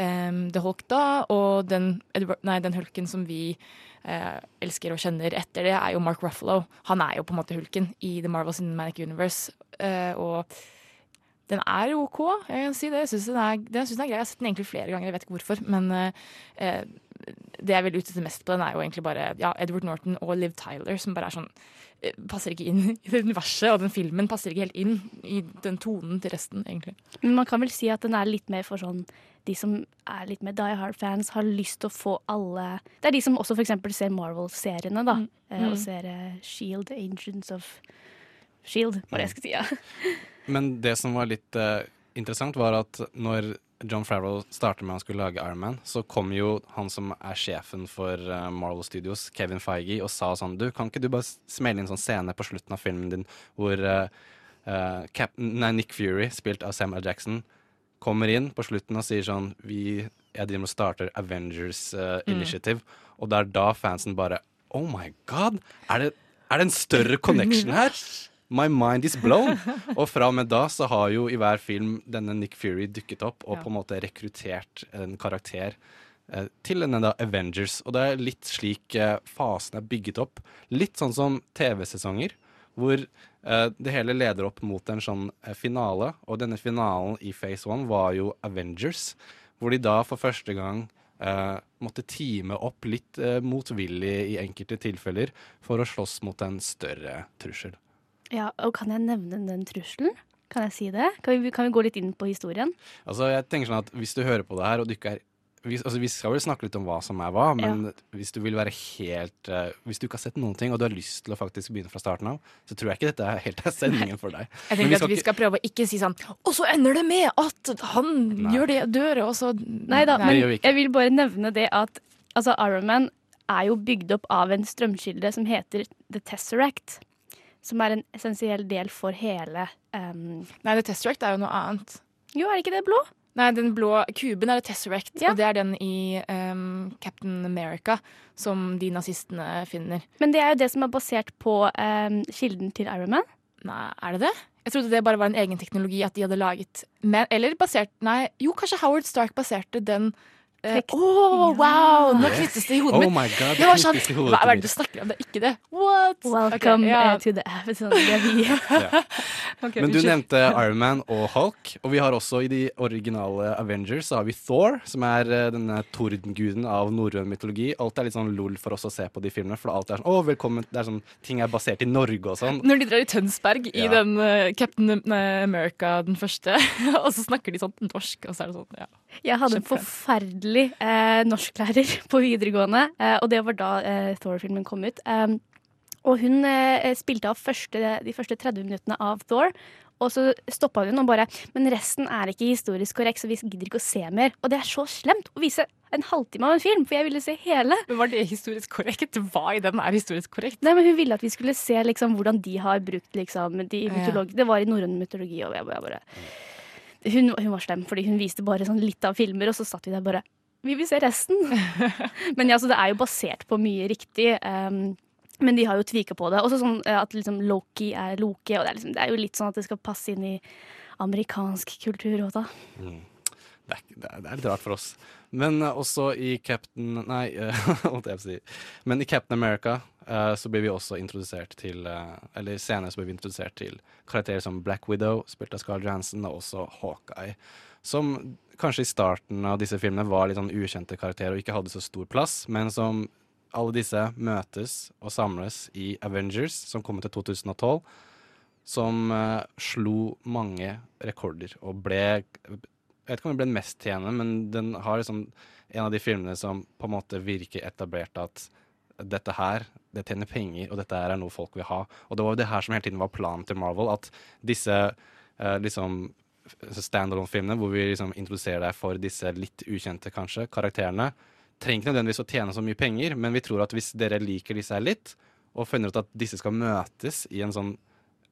um, The Hulk da, og den, Edward, nei, den hulken som vi uh, elsker og kjenner etter det, er jo Mark Ruffalo. Han er jo på en måte hulken i The Marvel Cinematic Universe, uh, og den er OK, jeg kan si det. Jeg syns den, den, den er grei. Jeg har sett den egentlig flere ganger, jeg vet ikke hvorfor. Men eh, det jeg vil utsette mest på den, er jo egentlig bare ja, Edward Norton og Liv Tyler, som bare er sånn eh, Passer ikke inn <laughs> i det universet, og den filmen passer ikke helt inn i den tonen til resten, egentlig. Men man kan vel si at den er litt mer for sånn de som er litt mer Die Hard-fans, har lyst til å få alle Det er de som også f.eks. ser Marvel-seriene, da. Mm. Og Mm. ser eh, Shield, Agents of Shield, var det jeg skulle si. Ja. <laughs> Men det som var litt eh, interessant, var at når John Favreau startet med han skulle lage Iron Man, så kom jo han som er sjefen for eh, Marvel Studios, Kevin Feige, og sa sånn Du, kan ikke du bare smelle inn sånn scene på slutten av filmen din hvor eh, eh, Cap nei, Nick Fury, spilt av Samuel Jackson, kommer inn på slutten og sier sånn Vi jeg driver og starter Avengers Mm. Initiative, og det er da fansen bare Oh my god! Er det, er det en større connection her? <laughs> My mind is blown. <laughs> Og fra og med da så har jo i hver film denne Nick Fury dukket opp og Ja. på en måte rekruttert en karakter eh, til denne da Avengers. Og det er litt slik eh, fasen er bygget opp. Litt sånn som TV-sesonger, hvor eh, det hele leder opp mot en sånn eh, finale. Og denne finalen i Phase One var jo Avengers, hvor de da for første gang Uh, måtte time opp litt uh, motvillig i enkelte tilfeller for å slåss mot en større trussel. Ja, og kan jeg nevne den trusselen? Kan jeg si det? Kan vi, kan vi gå litt inn på historien? Altså, jeg tenker sånn at Hvis du hører på det her, og du ikke er vi, altså, vi skal vel snakke litt om hva som er hva, men hvis du vil være helt uh, Hvis du ikke har sett noen ting, og du har lyst til å faktisk begynne fra starten av, så tror jeg ikke dette er helt er sendingen for deg. Jeg tenker at vi ikke- skal prøve å ikke si sånn Og så ender det med at han Nei. gjør det, dør, og så Nei da, men jeg vil bare nevne det at altså, Iron Man er jo bygd opp av en strømkilde som heter The Tesseract. Som er en essensiell del for hele um... Nei, The Tesseract er jo noe annet. Jo, er det ikke det blå? Nei, den blå kuben er The Tesseract, og det er den i um, Captain America som de nazistene finner. Men det er jo det som er basert på um, kilden til Iron Man. Nei, er det det? Jeg trodde det bare var en egen teknologi at de hadde laget. Men, eller basert Nei, jo, kanskje Howard Stark baserte den Å, wow! Nå knyttes det i hodet Oh mitt. my God, det var sånn, hodet Hva er det du snakker om? Det er ikke det. What? Welcome okay, eh, to the episode. Det er vi. Ok, Men du unnskyld. nevnte Iron Man og Hulk, og vi har også i de originale Avengers så har vi Thor, som er eh, denne tordenguden av norrøn mytologi. Alt er litt sånn lol for oss å se på de filmene, for alt er sånn å, velkommen, det er sånn ting er basert i Norge og sånn. Når de drar i Tønsberg i Ja. den uh, Captain America, den første, <laughs> og så snakker de sånn norsk, og så er det sånn, ja. Jeg hadde en forferdelig eh, norsklærer <laughs> på videregående, eh, og det var da eh, Thor-filmen kom ut. Um, og hun eh, spilte av første, de første 30 minuttene av Thor, og så stoppa hun og bare Men resten er ikke historisk korrekt, så vi gidder ikke å se mer. Og det er så slemt å vise en halvtime av en film, for jeg ville se hele. Men Var det historisk korrekt? Hva i den er historisk korrekt? Nei, men Hun ville at vi skulle se liksom, hvordan de har brukt liksom, de Ja. Det var i norrøn mytologi. Og jeg bare, jeg bare hun, hun var slem, fordi hun viste bare sånn litt av filmer, og så satt vi der bare Vi vil se resten! <laughs> men ja, det er jo basert på mye riktig. Um, men de har jo tvika på det. Også sånn eh, at liksom Loki er Loki, og det er, liksom, det er jo litt sånn at det skal passe inn i amerikansk kultur òg, da. Mm. Det, er, det, er, litt rart for oss. Men uh, også i Captain Nei, <laughs> holdt jeg på å si. Men i Captain America uh, så blir vi også introdusert til uh, Eller senere så blir vi introdusert til karakterer som Black Widow, spilt av Scarl Johansson, og også Hawkeye. Som kanskje i starten av disse filmene var litt sånn ukjente karakterer og ikke hadde så stor plass, men som alle disse møtes og samles i Avengers, som kommer til 2012 som uh, slo mange rekorder og ble Jeg vet ikke om den ble den mest tjenende, men den har liksom en av de filmene som på en måte virker etablert at dette her, det tjener penger, og dette her er noe folk vil ha. Og det var jo det her som hele tiden var planen til Marvel, at disse uh, liksom standalone-filmene, hvor vi liksom introduserer deg for disse litt ukjente, kanskje, karakterene, trenger ikke nødvendigvis å tjene så mye penger, men vi tror at hvis dere liker disse her litt, og finner ut at disse skal møtes i en sånn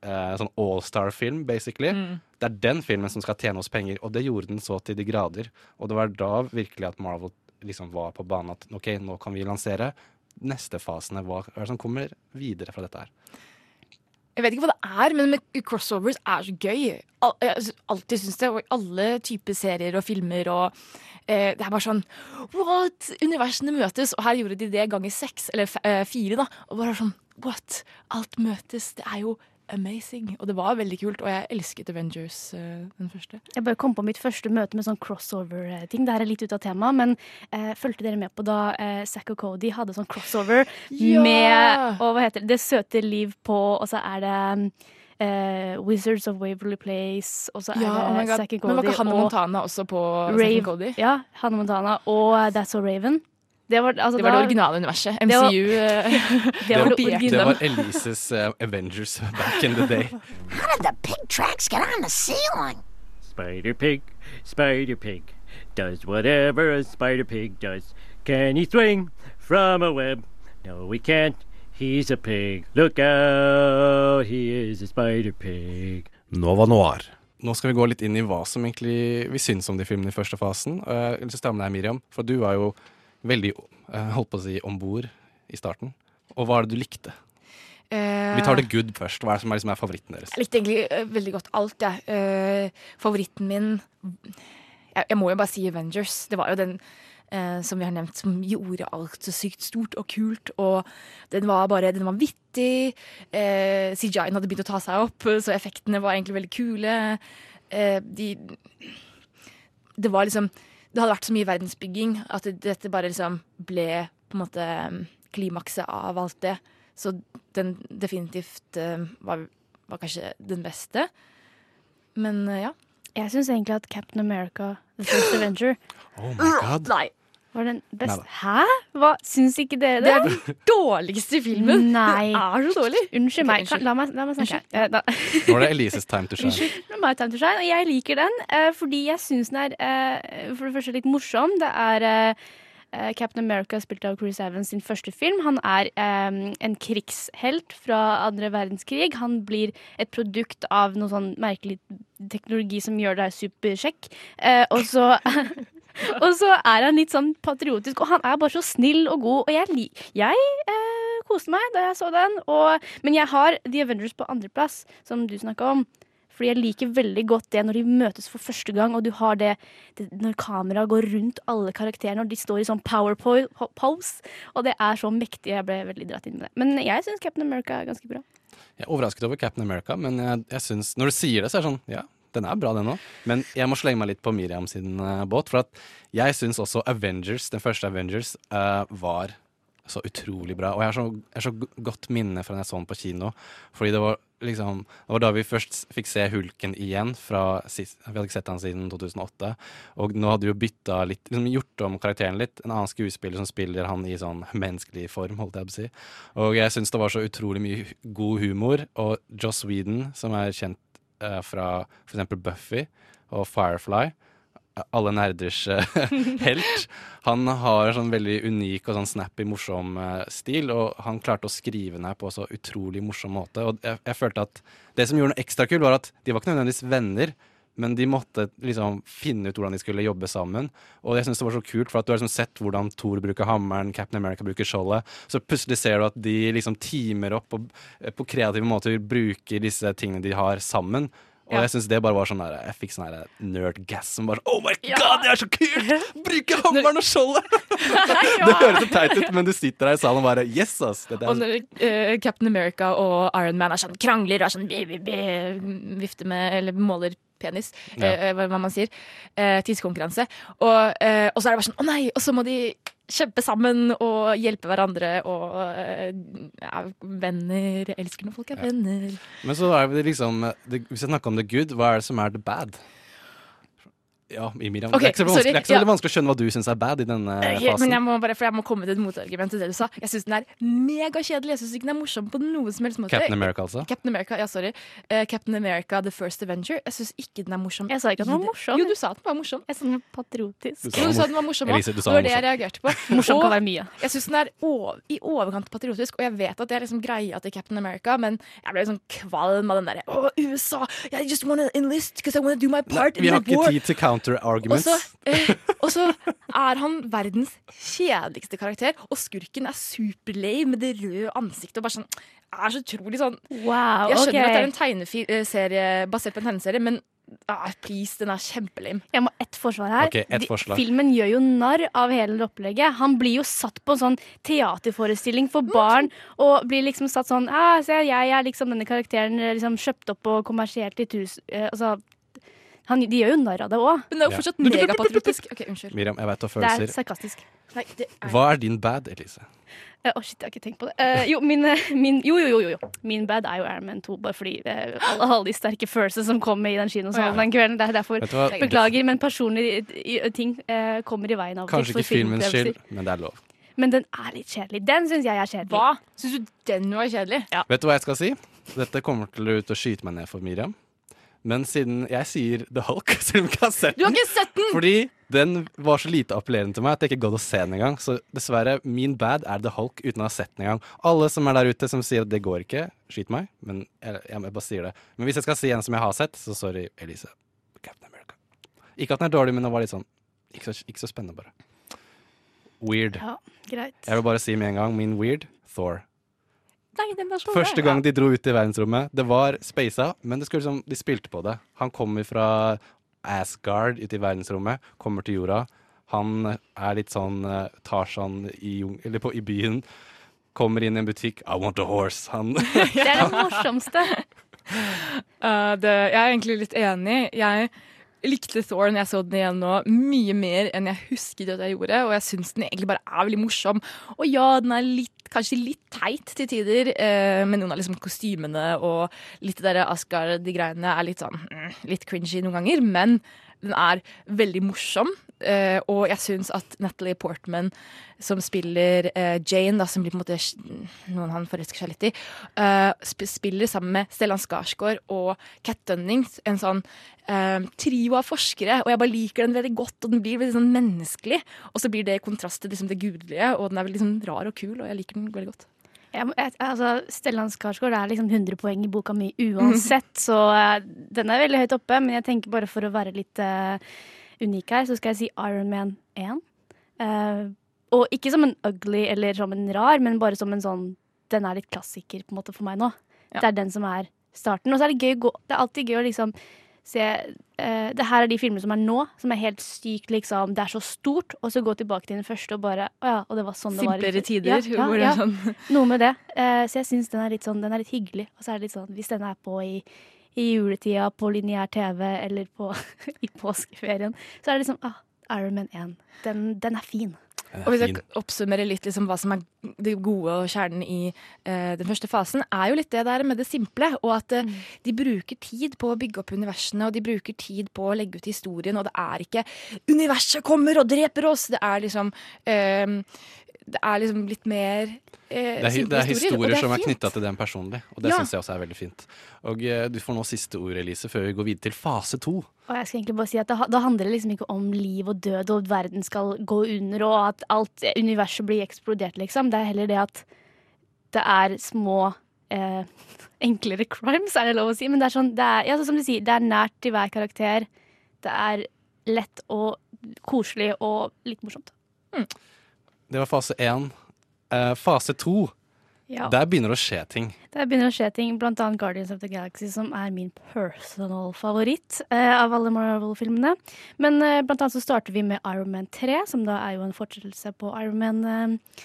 eh, sånn all-star-film, basically. Mm. Det er den filmen som skal tjene oss penger, og det gjorde den så til de grader. Og det var da virkelig at Marvel liksom var på banen at OK, nå kan vi lansere neste fasene. Hva er det som kommer videre fra dette her? Jeg vet ikke hva det er, men crossovers er så gøy. Jeg har alltid syntes det, og i alle typer serier og filmer og eh, Det er bare sånn What? Universene møtes, og her gjorde de det ganger seks, eller eh, fire, da. Og bare sånn What? Alt møtes. Det er jo amazing. Og det var veldig kult, og jeg elsket Avengers, uh, den første. Jeg bare kom på mitt første møte med sånn crossover-ting. Det her er litt ut av temaet, men uh, fulgte dere med på da uh, Zack og Cody hadde sånn crossover Ja! med og hva heter det, Det søte liv på, og så er det uh, Wizards of Waverly Place, og så er Ja, det oh Zack and Cody Men var ikke Hannah og Montana også på Zack and Cody? Ja, Hannah Montana og That's So Raven. Det var, altså, Det var det originale universet. Det var- MCU. eh, <laughs> Det var det var, Det dem. var Elises uh, Avengers back in the day. How did the pig tracks get on the ceiling? Spider Pig, Spider Pig, does whatever a Spider Pig does. Can he swing from a web? No, he can't. He's a pig. Look out, he is a Spider Pig. Nova Noir. Nå skal vi gå litt inn i hva som egentlig vi syns om de filmene i første fasen. Og Jeg vil med deg, Miriam, for du var jo veldig eh, holdt på å si om bord i starten. Og hva er det du likte? Uh, Vi tar det good først. Hva er det som er, liksom er favoritten deres? Jeg likte egentlig uh, veldig godt alt, jeg. Eh, favoritten min jeg, jeg må jo bare si Avengers. Det var jo den som vi har nevnt, som gjorde alt så sykt stort og kult. Og den var bare Den var vittig. Eh, CGI-en hadde begynt å ta seg opp, så effektene var egentlig veldig kule. De Det var liksom Det hadde vært så mye verdensbygging at dette bare liksom ble på en måte eh, klimakset av alt det. Så den definitivt eh, var, var kanskje den beste. Men eh, ja. Jeg syns egentlig at Captain America, The First Avenger <gasps> Oh my god. Nei. Var den best? Hæ? Hva? Syns ikke dere Det det? er den dårligste filmen. Nei. <laughs> Den er så dårlig. Unnskyld meg. Okay, unnskyld. La, meg la meg snakke. Eh, da. Nå er det Elises time to shine. Unnskyld. Nå er time to shine. Og jeg liker den eh, fordi jeg syns den er eh, for det første litt morsom. Det er Captain America, spilt av Chris Evans, sin første film. Han er um, en krigshelt fra andre verdenskrig. Han blir et produkt av noe sånn merkelig teknologi som gjør deg supersjekk. Uh, og så <laughs> <laughs> Og så er han litt sånn patriotisk, og han er bare så snill og god. Og jeg, jeg eh, koste meg da jeg så den. Og, men jeg har The Avengers på andreplass, som du snakka om. Fordi jeg liker veldig godt det når de møtes for første gang, og du har det, det når kameraet går rundt alle karakterene, og de står i sånn power-pose. Og det er så mektig. Jeg ble veldig dratt inn med det. Men jeg syns Captain America er ganske bra. Jeg er overrasket over Captain America, men jeg, jeg synes, når du sier det, så er det sånn Ja, den er bra, den òg. Men jeg må slenge meg litt på Miriam sin uh, båt. For at jeg syns også Avengers, den første Avengers, uh, var så utrolig bra. Og jeg har så, jeg har så godt minne fra da jeg så den på kino. Fordi det var liksom Det var da vi først fikk se Hulken igjen. Fra sist, vi hadde ikke sett han siden 2008. Og nå hadde vi jo bytta litt, liksom gjort om karakteren litt. En annen skuespiller som spiller han i sånn menneskelig form, holdt jeg på å si. Og jeg syns det var så utrolig mye god humor. Og Joss Whedon, som er kjent eh, fra f.eks. Buffy og Firefly. Alle nerders eh, <laughs> helt. Han har sånn veldig unik og sånn snappy, morsom eh, stil, og han klarte å skrive ned på så utrolig morsom måte. Og jeg, jeg følte at det som gjorde noe ekstra kul, var at de var ikke nødvendigvis venner. Men de måtte liksom finne ut hvordan de skulle jobbe sammen. Og jeg synes det var så kult, for at du har liksom sett hvordan Thor bruker hammeren, Captain America bruker skjoldet. Så plutselig ser du at de liksom teamer opp og eh, på kreative måter bruker disse tingene de har sammen. Og Ja. jeg synes det bare var sånn der, Jeg fikk sånn der nerd-gas som bare Oh my god, det er så kult! <laughs> Bruke hammeren og skjoldet! <laughs> Det høres så teit ut, men du sitter der i salen og bare Yes, ass! Dette Og er når uh, Captain America og Iron Man er sånn krangler og er sånn vifter med Eller måler penis, Ja. eh, hva hva man sier. Eh, Tidskonkurranse. Og, eh, og så er det bare sånn å nei! Og så må de kjempe sammen og hjelpe hverandre og eh, ja, venner. Jeg elsker når folk er venner. Men så er det liksom Hvis jeg snakker om the good, hva er det som er the bad? Ja, i Miriam. Okay, det er ikke så, vanskelig, sorry. ikke så Ja. vanskelig å skjønne hva du syns er bad i denne okay, fasen. men jeg må bare, for jeg må komme til et motargument til det du sa. Jeg syns den er megakjedelig. Jeg syns ikke den er morsom på noen som helst måte. Captain America, altså? Captain America, ja, sorry. Uh, Captain America The First Avenger. Jeg syns ikke den er morsom. Jeg sa ikke at den var morsom. Jo, du sa at den var morsom. Jeg sa den var patriotisk. Du sa Jo, du den sa var- den var morsom òg. Det var det jeg reagerte på. <laughs> Morsom kan være mye. Jeg syns den er over, i overkant patriotisk, og jeg vet at det er liksom greia til Captain America, men jeg ble liksom kvalm av den derre Å, USA! I just wanna enlist because I wanna do my part Vi in har the war. Counter-arguments. Og så, eh, og så er han verdens kjedeligste karakter, og skurken er superlame med det røde ansiktet og bare sånn er så utrolig sånn Wow, Jeg skjønner okay. at det er en tegneserie basert på en tegneserie, men ah, please, den er kjempelame. Jeg må ett forsvar her. Ok, ett De- forslag. Filmen gjør jo narr av hele det opplegget. Han blir jo satt på en sånn teaterforestilling for barn, og blir liksom satt sånn ah, Se, jeg er liksom denne karakteren eh, liksom kjøpt opp og kommersielt i tusen altså han, De gjør jo narr av det òg. Men det er jo Ja. fortsatt megapatriotisk. Ok, unnskyld. Miriam, jeg vet du har Det er sarkastisk. Nei, det er Hva er din bad, Elise? Eh, oh, shit, jeg har ikke tenkt på det. Uh, jo, min, eh, min, jo, jo, jo, jo. Min bad er jo Iron Man 2, bare fordi uh, alle, alle de sterke følelsene som kom i den kinosalen den kvelden. Det er derfor? Beklager, men personlige ting uh, kommer i veien av og til Kanskje ikke filmens skyld, men det er lov. Men den er litt kjedelig. Den syns jeg er kjedelig. Hva? Syns du den var kjedelig? Ja. Vet du hva jeg skal si? Dette kommer til å ut og skyte meg ned for Miriam. Men siden jeg sier The Hulk, selv om jeg ikke har sett Du har ikke sett den! Fordi den var så lite appellerende til meg at jeg ikke gadd å se den engang. Så dessverre, min bad er The Hulk uten å ha sett den engang. Alle som er der ute som sier at det går ikke, skyt meg. Men jeg, jeg bare sier det. Men hvis jeg skal si en som jeg har sett, så sorry, Elise. Captain America. Ikke at den er dårlig, men den var litt sånn Ikke så, ikke så spennende, bare. Weird. Ja, greit. Jeg vil bare si med en gang min weird Thor. Nei, Første gang de dro ut i verdensrommet, det var spasa, men det skulle liksom, de spilte på det. Han kommer fra Asgard ute i verdensrommet, kommer til jorda. Han er litt sånn uh, Tarzan i, på, i byen. Kommer inn i en butikk. I want a horse. Han <laughs> Det er det morsomste. Uh, <laughs> det, jeg er egentlig litt enig. Jeg likte Thor når jeg så den igjen nå, mye mer enn jeg husket at jeg gjorde. Og jeg syns den egentlig bare er veldig morsom. Og ja, den er litt, kanskje litt teit til tider, eh, med noen av liksom kostymene og litt det der Asgard, de greiene er litt sånn mm, litt cringy noen ganger. Men den er veldig morsom. Eh, og jeg syns at Natalie Portman, som spiller uh, Jane, da, som blir på en måte noen han forelsker seg litt i, uh, sp spiller sammen med Stellan Skarsgård og Cat Dunnings, en sånn trio av forskere. Og jeg bare liker den veldig godt, og den blir veldig sånn menneskelig. Og så blir det i kontrast til liksom, det gudelige, og den er veldig sånn rar og kul, og jeg liker den veldig godt. Jeg, jeg, altså, Stellan Skarsgård er liksom 100 poeng i boka mi uansett, <laughs> så den er veldig høyt oppe. Men jeg tenker bare for å være litt unik her, så skal jeg si Iron Man 1. Uh, og ikke som en ugly eller som en rar, men bare som en sånn Den er litt klassiker på en måte for meg nå. Ja. Det er den som er starten. Og så er det gøy å gå Det er alltid gøy å liksom se uh, Det her er de filmene som er nå, som er helt sykt liksom Det er så stort, og så gå tilbake til den første og bare Å ja, og det var sånn det var. Simplere liksom. tider, Ja, ja, ja. sånn Noe med det. Uh, så jeg syns den er litt sånn, den er litt hyggelig. Og så er det litt sånn, hvis den er på i, i juletida på lineær TV eller på, <laughs> i påskeferien, så er det liksom ah, Iron Man 1. Den, den er fin. Og hvis jeg oppsummerer litt liksom hva som er det gode og kjernen i eh, den første fasen, er jo litt det der med det simple. Og at eh, de bruker tid på å bygge opp universene, og de bruker tid på å legge ut historien. Og det er ikke 'universet kommer og dreper oss'. Det er liksom eh, det er liksom litt mer eh, Det er, det er historier det som er knytta til den personlig, og det Ja. syns jeg også er veldig fint. Og eh, du får nå siste ord, Elise, før vi går videre til fase to. Og jeg skal egentlig bare si at det, Da handler det liksom ikke om liv og død og at verden skal gå under og at alt universet blir eksplodert, liksom. Det er heller det at det er små eh, <laughs> enklere crimes, er det lov å si. Men det er sånn, det er, ja, så som du sier, det er nært til hver karakter. Det er lett og koselig og litt morsomt. Det var fase én. Eh, fase to, Ja. der begynner det å skje ting. Der begynner det å skje ting, blant annet Guardians of the Galaxy, som er min personal favoritt eh, av alle Marvel-filmene. Men eh, blant annet så starter vi med Iron Man 3, som da er jo en fortsettelse på Iron Man-sagaen. Eh,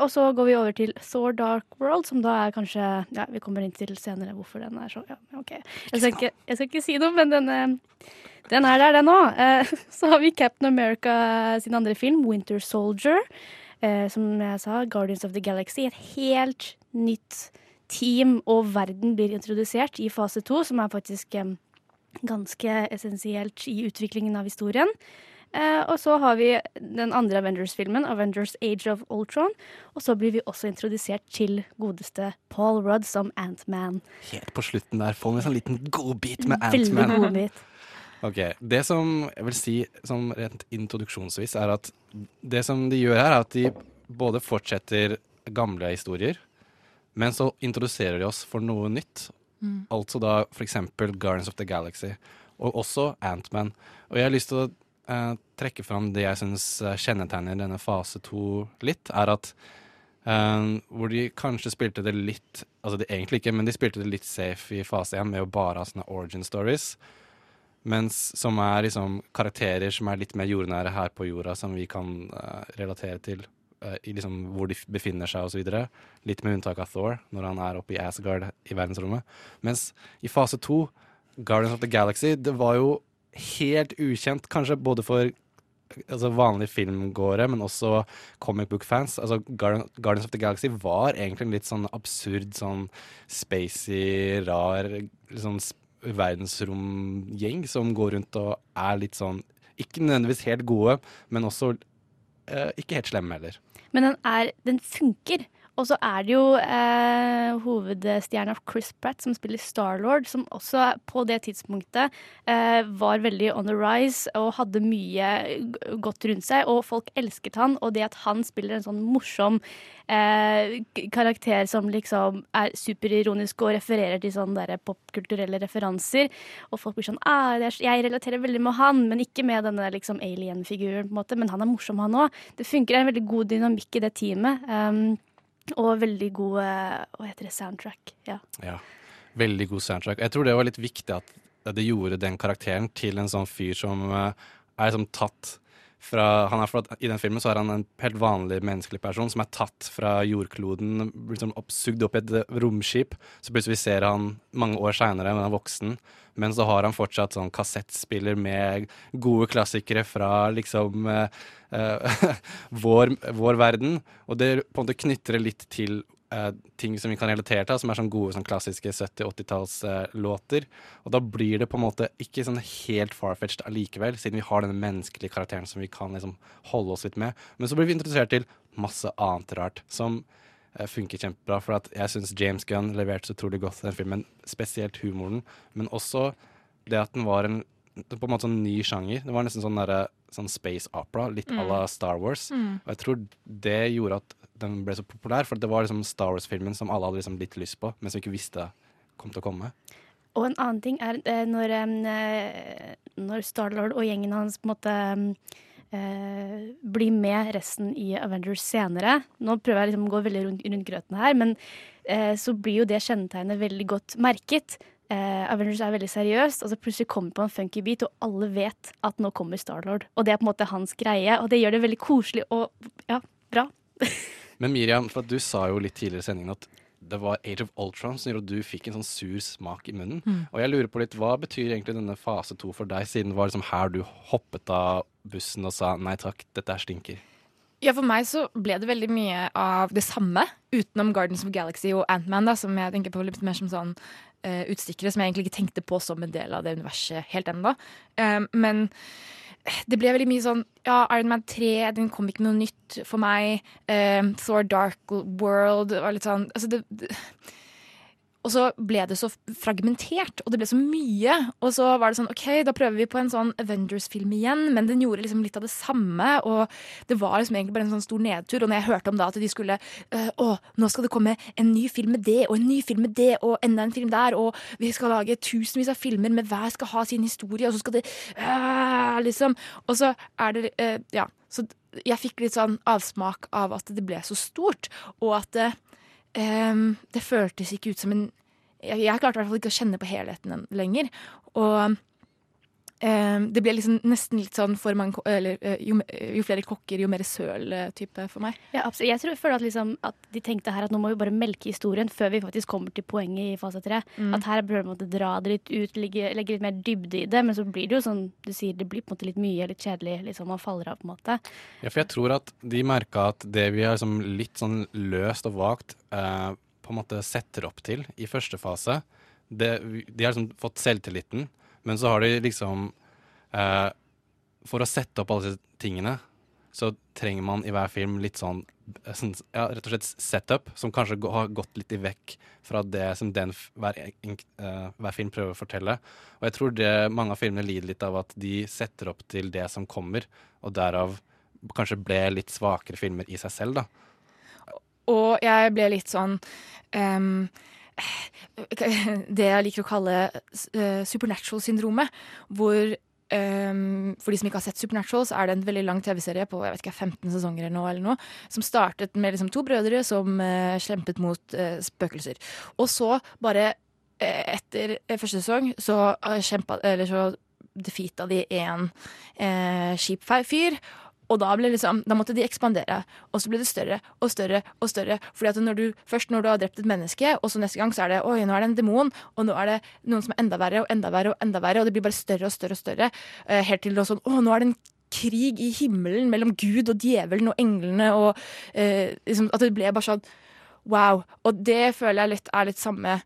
og så går vi over til Thor Dark World, som da er kanskje Ja, vi kommer inn til senere hvorfor den er så Ja, OK. Jeg skal ikke, jeg skal ikke si noe, men den, eh, den er der, den òg. Eh, <laughs> så har vi Captain America sin andre film, Winter Soldier. Eh, som jeg sa, Guardians of the Galaxy. Et helt nytt team og verden blir introdusert i fase to, som er faktisk eh, ganske essensielt i utviklingen av historien. Eh, og så har vi den andre Avengers-filmen, Avengers Age of Ultron. Og så blir vi også introdusert til godeste Paul Rudd som Ant-Man. Helt på slutten der får vi en sånn liten godbit med Ant-Man. <laughs> Ok, Det som jeg vil si som rent introduksjonsvis, er at det som de gjør her, er at de både fortsetter gamle historier, men så introduserer de oss for noe nytt. Mm. Altså da for eksempel Guardians of the Galaxy, og også Ant-Man. Og jeg har lyst til å eh, trekke fram det jeg syns kjennetegner denne fase to litt, er at eh, hvor de kanskje spilte det litt Altså de egentlig ikke, men de spilte det litt safe i fase én med å bare ha sånne origin stories. Mens som er liksom karakterer som er litt mer jordnære her på jorda, som vi kan eh, relatere til eh, i liksom hvor de befinner seg osv. Litt med unntak av Thor, når han er oppe i Asgard i verdensrommet. Mens i fase to, Guardians of the Galaxy, det var jo helt ukjent, kanskje både for altså vanlige filmgåere, men også comic book-fans. Altså Guardians of the Galaxy var egentlig en litt sånn absurd, sånn spacey, rar liksom s- verdensromgjeng som går rundt og er litt sånn Ikke nødvendigvis helt gode, men også eh, ikke helt slemme heller. Men den, er, den funker. Og så er det jo eh, hovedstjerna Chris Pratt som spiller Starlord, som også på det tidspunktet eh, var veldig on the rise og hadde mye godt rundt seg. Og folk elsket han, og det at han spiller en sånn morsom eh, karakter som liksom er superironisk og refererer til sånne der popkulturelle referanser. Og folk blir sånn ah, Jeg relaterer veldig med han, men ikke med denne liksom alien-figuren, på en måte. Men han er morsom, han òg. Det funker. Er en veldig god dynamikk i det teamet. Um, og veldig god eh, Hva heter det? Soundtrack. Ja. Ja, Veldig god soundtrack. Jeg tror det var litt viktig at det gjorde den karakteren til en sånn fyr som eh, er liksom tatt fra han er fra, I den filmen så er han en helt vanlig menneskelig person som er tatt fra jordkloden, liksom oppsugd opp i et romskip. Så plutselig ser han mange år seinere, men han er voksen. Men så har han fortsatt sånn kassettspiller med gode klassikere fra liksom eh, eh, <laughs> vår, vår verden. Og det på en måte knytter litt til eh, ting som vi kan relatere til, som er sånn gode sånn klassiske 70-80-tallslåter. og da blir det på en måte ikke sånn helt farfetched allikevel, siden vi har denne menneskelige karakteren som vi kan liksom holde oss litt med. Men så blir vi introdusert til masse annet rart som eh, funker kjempebra. For at jeg syns James Gunn leverte så utrolig godt den filmen, spesielt humoren, men også det at den var en på en måte sånn ny sjanger. Det var nesten sånn, der, sånn space opera, litt à la Mm. Star Wars. Mm. Og jeg tror det gjorde at den ble så populær, for det var liksom Star Wars-filmen som alle hadde liksom litt lyst på, men som ikke visste kom til å komme. Og en annen ting er eh, når, eh, når Starlord og gjengen hans på en måte eh, blir med resten i Avengers senere. Nå prøver jeg liksom å gå veldig rundt, rundt grøten her, men så blir jo det kjennetegnet veldig godt merket. Eh, Avengers er veldig seriøst, og så plutselig kommer på en funky beat, og alle vet at nå kommer Starlord. Og det er på en måte hans greie, og det gjør det veldig koselig og ja, bra. <laughs> Men Miriam, for du sa jo litt tidligere i sendingen at det var Age of Ultron som gjorde at du fikk en sånn sur smak i munnen. Mm. Og jeg lurer på litt, hva betyr egentlig denne fase to for deg, siden det var liksom her du hoppet av bussen og sa nei takk, dette her stinker? Ja, For meg så ble det veldig mye av det samme, utenom Gardens of the Galaxy og Ant-Man, som jeg tenker på litt mer som sånn eh, utstikkere som jeg egentlig ikke tenkte på som en del av det universet helt ennå. Eh, men det ble veldig mye sånn Ja, Iron Man 3, den kom ikke med noe nytt for meg. Eh, Thor Dark World var litt sånn altså det, det, Og så ble det så fragmentert, og det ble så mye. Og så var det sånn OK, da prøver vi på en sånn Avengers-film igjen, men den gjorde liksom litt av det samme. Og det var liksom egentlig bare en sånn stor nedtur. Og når jeg hørte om da at de skulle eh, Å, nå skal det komme en ny film med det, og en ny film med det, og enda en film der, og vi skal lage tusenvis av filmer, med hver skal ha sin historie, og så skal det øh, Liksom. Og så er det eh, Ja. Så jeg fikk litt sånn avsmak av at det ble så stort, og at Ehm, det føltes ikke ut som en Jeg, jeg klarte i hvert fall ikke å kjenne på helheten lenger. Og det ble liksom nesten litt sånn for mange eller, eh, jo, jo flere kokker, jo mer søl-type for meg. Ja, absolutt. Jeg tror, føler at, liksom, at de tenkte her at nå må vi bare melke historien før vi faktisk kommer til poenget i fase tre. Mm. At her bør man dra det litt ut, legge, legge litt mer dybde i det. Men så blir det jo sånn du sier, det blir på en måte litt mye, litt kjedelig. Liksom, man faller av på en måte. Ja, for jeg tror at de merka at det vi har liksom litt sånn løst og vagt eh, på en måte setter opp til i første fase, det, de har liksom fått selvtilliten, men så har de liksom eh, For å sette opp alle disse tingene, så trenger man i hver film litt sånn, eh, sånn ja, rett og slett setup, som kanskje har gått litt i vekk fra det som den, hver, eh, hver film prøver å fortelle. Og jeg tror det mange av filmene lider litt av at de setter opp til det som kommer, og derav kanskje ble litt svakere filmer i seg selv, da. Og jeg ble litt sånn ehm, <sighs> Det jeg liker å kalle eh, supernatural-syndromet. Hvor um, For de som ikke har sett Supernatural, så er det en veldig lang TV-serie på jeg vet ikke, 15 sesonger eller noe, eller noe som startet med liksom to brødre som uh, kjempet mot uh, spøkelser. Og så, bare uh, etter eh, første sesong, så uh, kjempa Eller så defeata de uh, kjip fyr. Og da, liksom, da måtte de ekspandere, og så ble det større og større. og større. Fordi at når du, Først når du har drept et menneske, og så neste gang så er det oi, nå er det en demon, og nå er det noen som er enda verre og enda verre, og enda verre, og det blir bare større og større. og større, eh, Helt til det sånn å, nå er det en krig i himmelen mellom Gud og djevelen og englene. og eh, liksom, At det ble bare sånn wow. Og det føler jeg litt er litt samme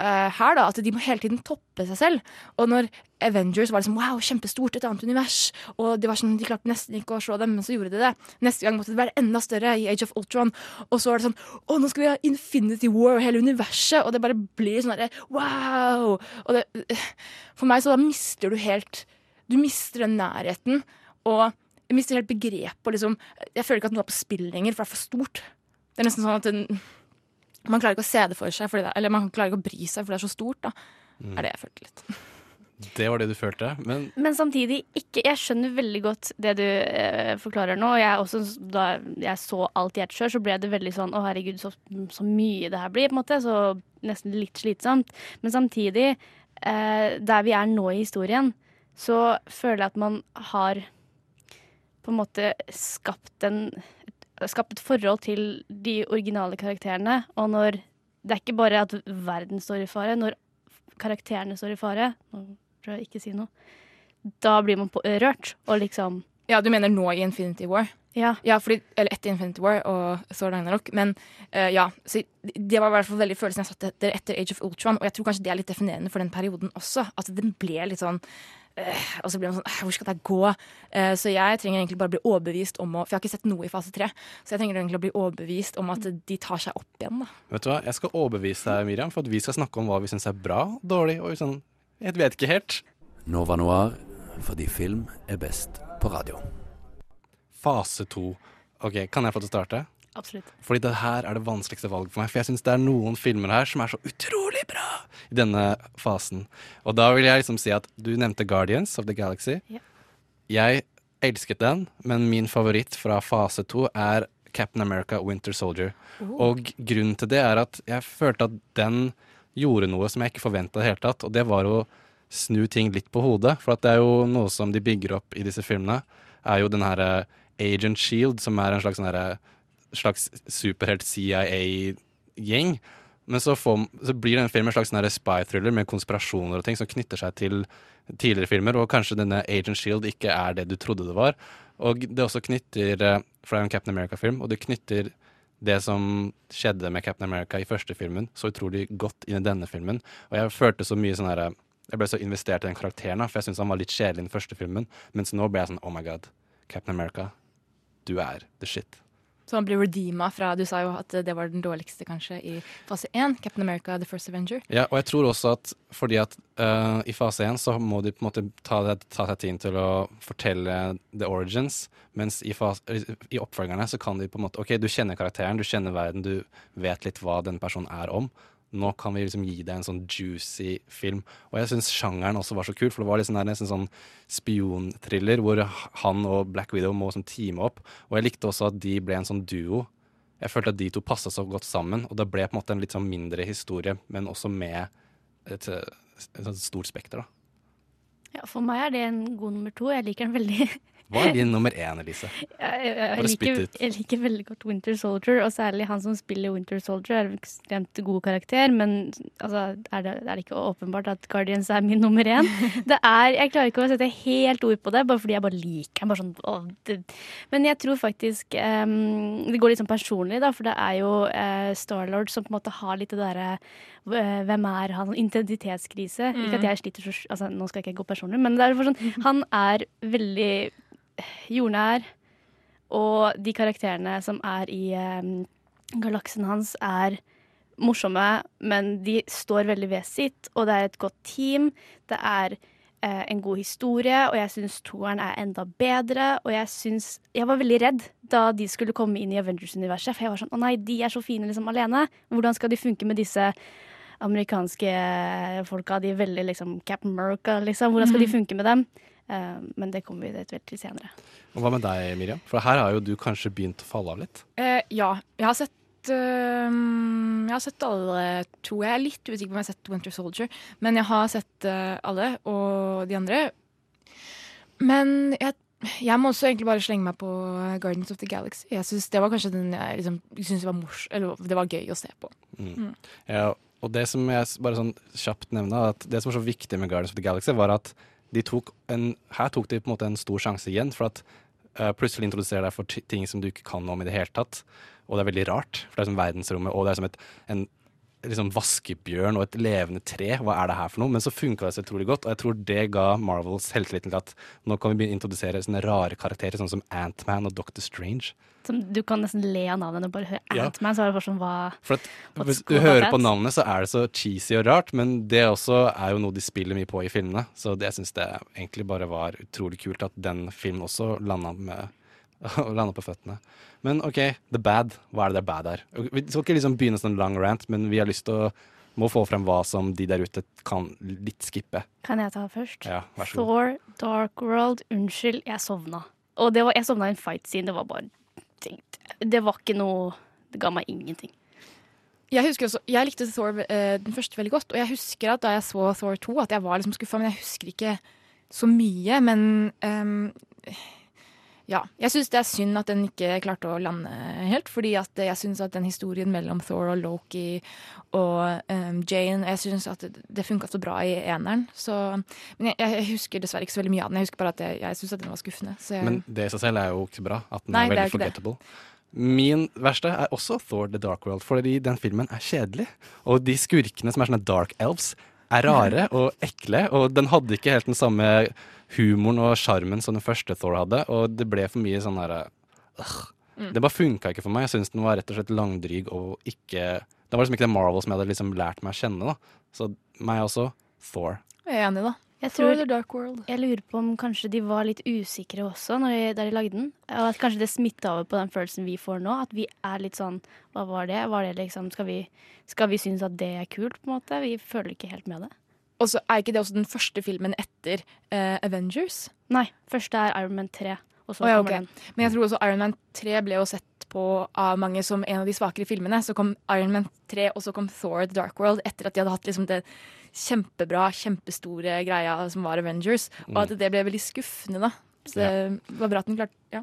eh, her, da. At de må hele tiden toppe seg selv. Og når Avengers var liksom wow, kjempestort, et annet univers, og det var sånn, de klarte nesten ikke å slå dem, men så gjorde de det. Neste gang måtte det være enda større i Age of Ultron. Og så var det sånn å, nå skal vi ha Infinity War og hele universet, og det bare blir sånn derre wow. Og det, for meg så da mister du helt Du mister den nærheten, og jeg mister helt begrepet og liksom Jeg føler ikke at noe er på spill lenger, for det er for stort. Det er nesten sånn at den, man klarer ikke å se det for seg, fordi det, eller man klarer ikke å bry seg, for det er så stort. da. Mm. er det jeg følte litt. Det var det du følte, men Men samtidig ikke Jeg skjønner veldig godt det du eh, forklarer nå. Jeg også, da jeg så alt i ett sjøl, så ble det veldig sånn Å, herregud, så, så mye det her blir, på en måte. Så nesten litt slitsomt. Men samtidig, eh, der vi er nå i historien, så føler jeg at man har på en måte skapt en Skapt et forhold til de originale karakterene. Og når Det er ikke bare at verden står i fare. Når karakterene står i fare Nå prøver jeg ikke å si noe. Da blir man på, rørt, og liksom Ja, du mener nå i Infinity War? Ja. fordi, eller etter Infinity War og så Ragnarok. Men uh, ja, så det var i hvert fall veldig følelsen jeg satt etter, etter Age of Ultron. Og jeg tror kanskje det er litt definerende for den perioden også. At den ble litt sånn og så blir man sånn «Eh, Hvor skal det gå? Eh, så jeg trenger egentlig bare å bli overbevist om å For jeg har ikke sett noe i fase tre. Så jeg trenger egentlig å bli overbevist om at de tar seg opp igjen, da. vet du hva? Jeg skal overbevise deg, Miriam, for at vi skal snakke om hva vi syns er bra, dårlig og sånn Jeg vet ikke helt. Nova Noir fordi film er best på radio. Fase to. OK, kan jeg få til å starte? Absolutt. Fordi det her er det vanskeligste valget for meg. For jeg syns det er noen filmer her som er så utrolig bra i denne fasen. Og da vil jeg liksom si at du nevnte Guardians of the Galaxy. Ja. Jeg elsket den, men min favoritt fra fase to er Captain America Winter Soldier. Oh. Og grunnen til det er at jeg følte at den gjorde noe som jeg ikke forventa i det hele tatt, og det var å snu ting litt på hodet. For at det er jo noe som de bygger opp i disse filmene, er jo den herre Agent Shield, som er en slags sånn herre slags superhelt CIA-gjeng. Men så, får, så blir denne filmen en slags sånn spy-thriller med konspirasjoner og ting som knytter seg til tidligere filmer, og kanskje denne Agent Shield ikke er det du trodde det var. Og det også knytter eh, For det er en Captain America-film, og det knytter det som skjedde med Captain America i første filmen, så utrolig godt inn i denne filmen. Og jeg følte så mye sånn herre jeg ble så investert i den karakteren, for jeg syntes han var litt kjedelig i den første filmen. Mens nå ble jeg sånn oh my god, Captain America, du er the shit. Så han blir redeema fra Du sa jo at det var den dårligste, kanskje, i fase én. Captain America, The First Avenger. Ja, og jeg tror også at fordi at uh, i fase én så må de på en måte ta, det, ta seg tid til å fortelle the origins, mens i, fase, i oppfølgerne så kan de på en måte OK, du kjenner karakteren, du kjenner verden, du vet litt hva den personen er om. Nå kan vi liksom gi deg en sånn juicy film. Og jeg syns sjangeren også var så kul, for det var liksom der, nesten sånn spionthriller hvor han og Black Widow må sånn teame opp. Og jeg likte også at de ble en sånn duo. Jeg følte at de to passa så godt sammen, og det ble på en måte en litt sånn mindre historie, men også med et, et, et stort spekter, da. Ja, for meg er det en god nummer to. Jeg liker den veldig. <laughs> Hva er din nummer én, Elise? <laughs> Jeg, jeg, jeg, liker, jeg liker veldig godt Winter Soldier, og særlig han som spiller Winter Soldier, er en ekstremt god karakter. Men altså, er, det, er det ikke åpenbart at Guardians er min nummer én? <laughs> Det er, jeg klarer ikke å sette helt ord på det, bare fordi jeg bare liker ham. Sånn, det. Men jeg tror faktisk um, Det går litt sånn personlig, da, for det er jo uh, Starlord som på en måte har litt det derre uh, hvem er han? Identitetskrise. Ikke at jeg sliter så altså, Nå skal jeg ikke gå personlig, men det er for sånn, <laughs> han er veldig jordnær. Og de karakterene som er i eh, galaksen hans, er morsomme, men de står veldig ved sitt, og det er et godt team. Det er eh, en god historie, og jeg syns toeren er enda bedre. Og jeg syns Jeg var veldig redd da de skulle komme inn i Avengers-universet, for jeg var sånn Å nei, de er så fine liksom alene. Hvordan skal de funke med disse amerikanske folka? De er veldig liksom Cap America, liksom. Hvordan skal de Mhm. funke med dem? Eh, men det kommer vi til senere. Og hva med deg, Miriam? For her har jo du kanskje begynt å falle av litt. Eh, ja, jeg har sett øhm, Jeg har sett alle, to. jeg. Er litt usikker på om jeg har sett Winter Soldier, men jeg har sett alle og de andre. Men jeg, jeg må også egentlig bare slenge meg på Guardians of the Galaxy. Jeg synes Det var kanskje den jeg liksom, synes var mors, eller det var gøy å se på. Mm. Mm. Ja, og det som jeg bare sånn kjapt nevner, at det som var så viktig med Guardians of the Galaxy, var at tok en, her tok de på en måte en stor sjanse igjen, for at uh, plutselig introduserer deg for ting som du ikke kan om i det hele tatt. Og det er veldig rart, for det er som verdensrommet, og det er som et, en liksom vaskebjørn og et levende tre. Hva er det her for noe? Men så funka det så utrolig godt, og jeg tror det ga Marvel selvtilliten til at nå kan vi begynne å introdusere sånne rare karakterer, sånn som Ant-Man og Doctor Strange. Som du kan nesten le av navnet når du bare hører Ja. Ant-Man. Så er det bare sånn hva For at Hvis du hører på navnet, så er det så cheesy og rart, men det også er jo noe de spiller mye på i filmene. Så det, jeg syns det egentlig bare var utrolig kult at den filmen også landa med <laughs> landa på føttene. Men OK, The Bad. Hva er det der bad er? Vi skal ikke liksom begynne sånn lang rant, men vi har lyst til å må få frem hva som de der ute kan litt skippe. Kan jeg ta først? Ja, vær så god. Thor, Dark World, unnskyld, jeg sovna. Og det var, jeg sovna i en fight scene. Det var bare Det var ikke noe Det ga meg ingenting. Jeg husker også, jeg likte Thor eh, den første veldig godt, og jeg husker at da jeg så Thor 2, at jeg var liksom skuffa, men jeg husker ikke så mye. Men ehm, ja. Jeg syns det er synd at den ikke klarte å lande helt, fordi at jeg syns at den historien mellom Thor og Loki og um, Jane Jeg syns at det, det funka så bra i eneren. Så, men jeg, jeg husker dessverre ikke så veldig mye av den. Jeg husker bare at jeg, jeg syns at den var skuffende. Så jeg, Men det i seg selv er jo ikke bra. At den Nei, er veldig er det. forgettable. Min verste er også Thor The Dark World, fordi den filmen er kjedelig. Og de skurkene som er sånne dark elves, er rare og ekle. Og den hadde ikke helt den samme humoren og sjarmen som den første Thor hadde. Og det ble for mye sånn herre øh. Mm. Det bare funka ikke for meg. Jeg syns den var rett og slett langdryg og ikke Det var liksom ikke det Marvel som jeg hadde liksom lært meg å kjenne. da Så meg også. Thor. jeg er enig, da. Jeg tror- The Dark World. Jeg lurer på om kanskje de var litt usikre også når de, da de lagde den. Og at kanskje det smitta over på den følelsen vi får nå. At vi er litt sånn Hva var det? Var det liksom, skal, vi, skal vi synes at det er kult, på en måte? Vi føler ikke helt med det. Og så er ikke det også den første filmen etter uh, Avengers? Nei. Første er Iron Man 3. Og så Å ja, kommer ok. den. Men jeg tror også Iron Man 3 ble jo sett på av mange som en av de svakere filmene. Så kom Iron Man 3, og så kom Thor The Dark World etter at de hadde hatt liksom det kjempebra, kjempestore greia som var Avengers. Og at det ble veldig skuffende, da. Så det var bra at den klarte Ja.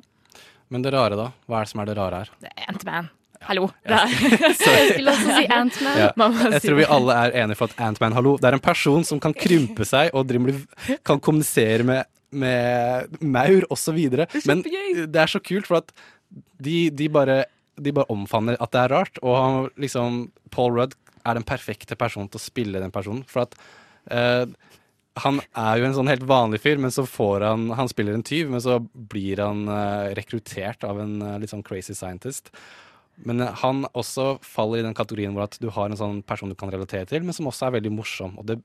Men det rare, da? Hva er det som er det rare her? Det er Ant-Man. Hallo. <laughs> Ja. Det <laughs> Jeg skulle også si Ant-Man. Ja. Jeg tror vi alle er enige for at Ant-Man hallo, det er en person som kan krympe seg og kan kommunisere med, med maur osv. Men det er så kult, for at de, de, bare, de bare omfavner at det er rart. Og han, liksom, Paul Rudd er den perfekte personen til å spille den personen. For at eh, han er jo en sånn helt vanlig fyr, men så får han Han spiller en tyv, men så blir han eh, rekruttert av en eh, litt sånn crazy scientist. Men han også faller i den kategorien hvor at du har en sånn person du kan relatere til, men som også er veldig morsom. Og det,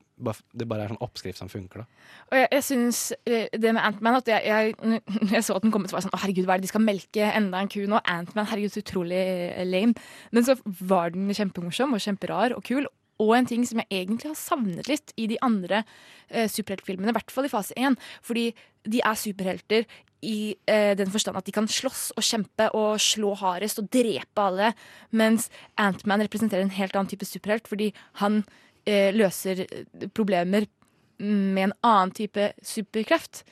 det bare er sånn oppskrift som funker, da. Og jeg, jeg synes eh, det med Ant-Man at jeg, jeg, jeg så at den kom ut, så var sånn Å, herregud, hva er det de skal melke enda en ku nå? Ant-Man, herregud, så utrolig eh, lame. Men så var den kjempemorsom og kjemperar og kul. Og en ting som jeg egentlig har savnet litt i de andre eh, superheltfilmene, i hvert fall i fase én. Fordi de er superhelter i eh, den forstand at de kan slåss og kjempe og slå hardest og drepe alle. Mens Ant-Man representerer en helt annen type superhelt, fordi han eh, løser eh, problemer med en annen type superkreft.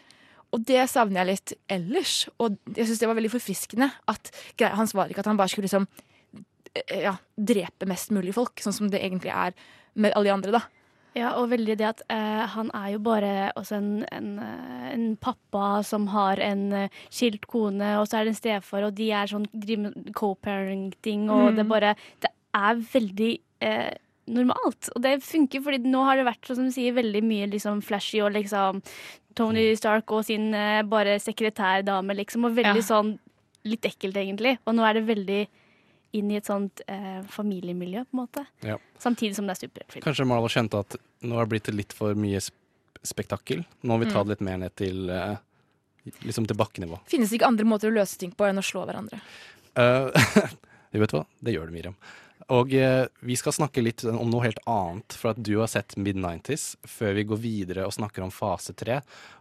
Og det savner jeg litt ellers. Og jeg syns det var veldig forfriskende at hans var ikke at han bare skulle liksom ja, drepe mest mulig folk, sånn som det egentlig er med alle de andre, da. Ja, og veldig det at eh, han er jo bare også en, en, eh, en pappa som har en eh, skilt kone, og så er det en stefar, og de er sånn driver med co-parenting, og Mm. det bare Det er veldig eh, normalt. Og det funker, fordi nå har det vært, som du sier, veldig mye liksom flashy og liksom Tony Stark og sin eh, bare sekretærdame, liksom, og veldig Ja. sånn litt ekkelt, egentlig. Og nå er det veldig inn i et sånt eh, familiemiljø, på en måte. Ja. Samtidig som det er superheltfilm. Kanskje Marvel kjente at nå har det blitt litt for mye spektakkel. Nå må vi ta Mm. det litt mer ned til eh, liksom til bakkenivå. Finnes det ikke andre måter å løse ting på enn å slå hverandre? Uh, <laughs> vet du hva? Det gjør det, Miriam. Og eh, vi skal snakke litt om noe helt annet, for at du har sett Mid-90s, før vi går videre og snakker om fase tre.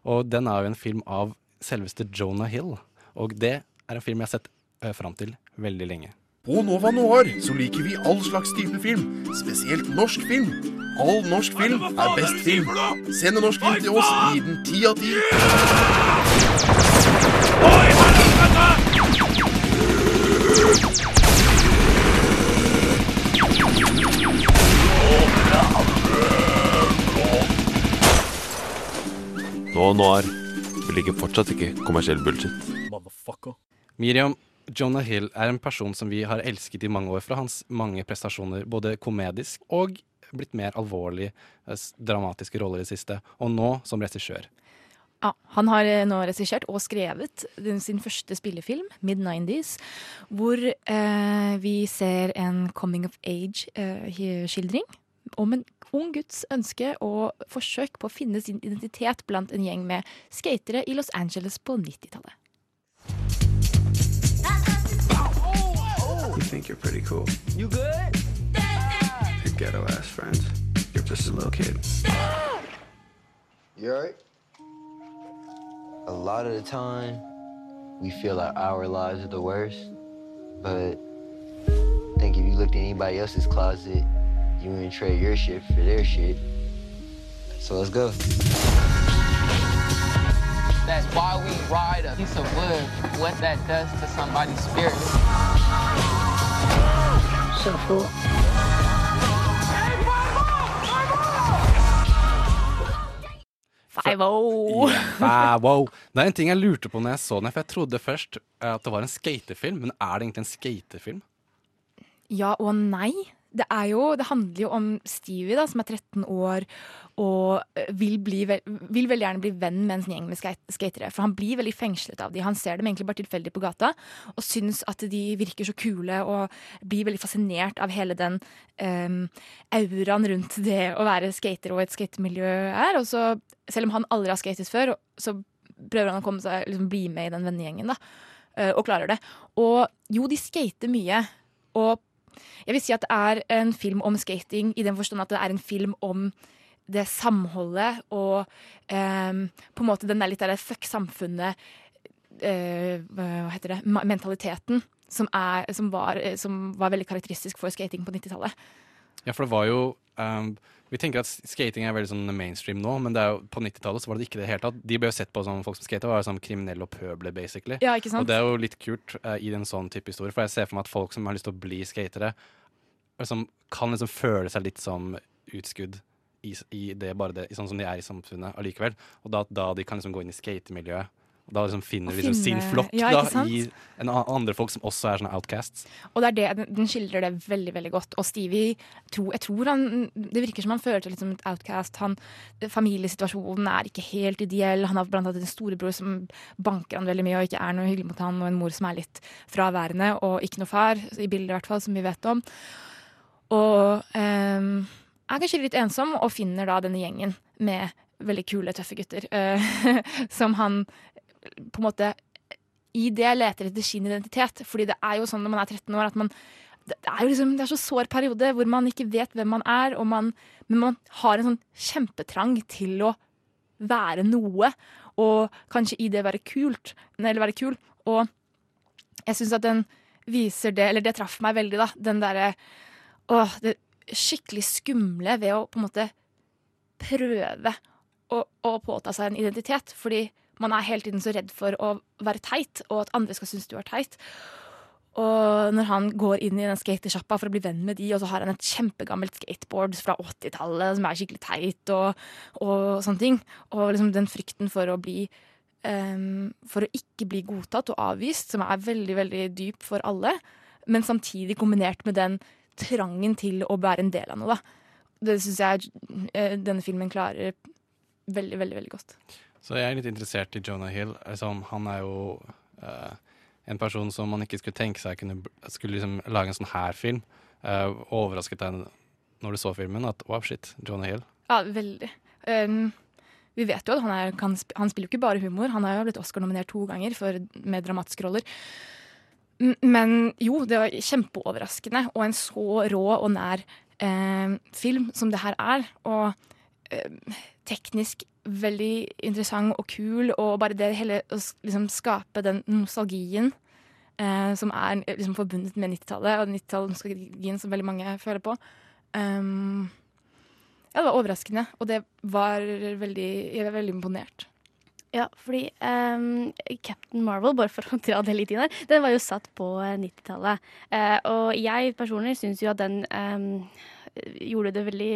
Og den er jo en film av selveste Jonah Hill. Og det er en film jeg har sett uh, fram til veldig lenge. På Nova Noir så liker vi all slags type film, spesielt norsk film. All norsk film er best film. Send en norsk film til oss, gi den ti av ti. Nå Noir. Vi liker fortsatt ikke kommersiell bullshit. Miriam, Jonah Hill er en person som vi har elsket i mange år fra hans mange prestasjoner, både komedisk og blitt mer alvorlig, eh, dramatiske roller i det siste, og nå som regissør. Ja, han har eh, nå regissert og skrevet sin første spillefilm, Mid-90s, hvor eh, vi ser en coming of age-skildring om en ung gutts ønske og forsøk på å finne sin identitet blant en gjeng med skatere i Los Angeles på 90-tallet. Think you're pretty cool. You good? Your ghetto ass friends. You're just a little kid. You alright? A lot of the time, we feel like our lives are the worst. But I think if you looked at anybody else's closet, you wouldn't trade your shit for their shit. So let's go. That's why we ride a piece of wood, what that does to somebody's spirit. So cool. Five-O! Ah, wow. Det er en ting jeg lurte på når jeg så den, for jeg trodde først eh, at det var en skatefilm, men er det egentlig en skatefilm? Ja og nei. Det, jo, det handler jo om Stevie, da, som er 13 år og eh, vil, bli, vil veldig gjerne bli venn med en gjeng med skate- skatere. For han blir veldig fengslet av de. Han ser dem egentlig bare tilfeldig på gata og syns at de virker så kule og blir veldig fascinert av hele den um, auraen rundt det å være skater og et skatemiljø er. Og så, selv om han aldri har skatet før, så prøver han å komme seg, liksom, bli med i den vennegjengen, da. eh, Og klarer det. Og jo, de skater mye. Og jeg vil si at det er en film om skating i den forstand at det er en film om det samholdet og um, på en måte den der litt der fuck samfunnet uh, Hva heter det? Mentaliteten som, er, som, var, eh, som var veldig karakteristisk for skating på 90-tallet. Ja, for det var jo um, Vi tenker at skating er veldig sånn mainstream nå, men det jo, på 90-tallet var det ikke det hele tatt. De ble jo sett på som folk som skater, var sånn kriminelle og pøbler, basically. Ja, ikke sant? Og det er jo litt kult uh, i en sånn type historie, for jeg ser for meg at folk som har lyst til å bli skatere, liksom, kan liksom føle seg litt som utskudd i, i det, bare det, sånn som de er i samfunnet allikevel. Og da, da de kan liksom gå inn i skatemiljøet Da liksom finner liksom sin flokk ja, da, i en andre folk som også er sånne outcasts. Og det er det, den- skildrer det veldig veldig godt. Og Stevie, tro, jeg tror han, det virker som han føler seg litt som et outcast. Han, familiesituasjonen er ikke helt ideell. Han har blant annet en storebror som banker han veldig mye og ikke er noe hyggelig mot han, og en mor som er litt fraværende, og ikke noe far, i bildet i hvert fall, som vi vet om. Og ehm, er kanskje litt ensom, og finner da denne gjengen med veldig kule, tøffe gutter. Uh, <laughs> som han på en måte i det leter etter sin identitet. Fordi det er jo sånn når man er 13 år at man det er jo liksom, det er så sår periode hvor man ikke vet hvem man er, man, men man har en sånn kjempetrang til å være noe, og kanskje i det være kult, eller være kul. Og jeg syns at den viser det, eller det traff meg veldig, da. Den derre Åh, det skikkelig skumle ved å på en måte prøve å, å påta seg en identitet. Fordi man er hele tiden så redd for å være teit, og at andre skal synes du er teit. Og når han går inn i den skatersjappa for å bli venn med de, og så har han et kjempegammelt skateboard fra 80-tallet som er skikkelig teit, og, og sånne ting. Og liksom den frykten for å bli um, For å ikke bli godtatt og avvist, som er veldig, veldig dyp for alle. Men samtidig kombinert med den trangen til å være en del av noe, da. Det syns jeg eh, denne filmen klarer veldig, veldig, veldig godt. Så jeg er litt interessert i Jonah Hill. Liksom, han er jo uh, en person som man ikke skulle tenke seg kunne, skulle liksom lage en sånn her film. Uh, overrasket deg når du så filmen at wow, shit, Jonah Hill. Ja, veldig. Um, vi vet jo at han, er, kan, han spiller jo ikke bare humor. Han har jo blitt Oscar-nominert to ganger for, med dramatiske roller. Men jo, det var kjempeoverraskende. Og en så rå og nær eh, film som det her er. Og teknisk veldig interessant og kul, og bare det hele å liksom skape den nostalgien eh, som er liksom forbundet med 90-tallet, og 90-tallet-nostalgien som veldig mange føler på. Um, ja, det var overraskende, og det var veldig Jeg var veldig imponert. Ja, fordi um, Captain Marvel, bare for å dra det litt inn her, den var jo satt på eh, 90-tallet. Uh, og jeg personlig syns jo at den um, gjorde det veldig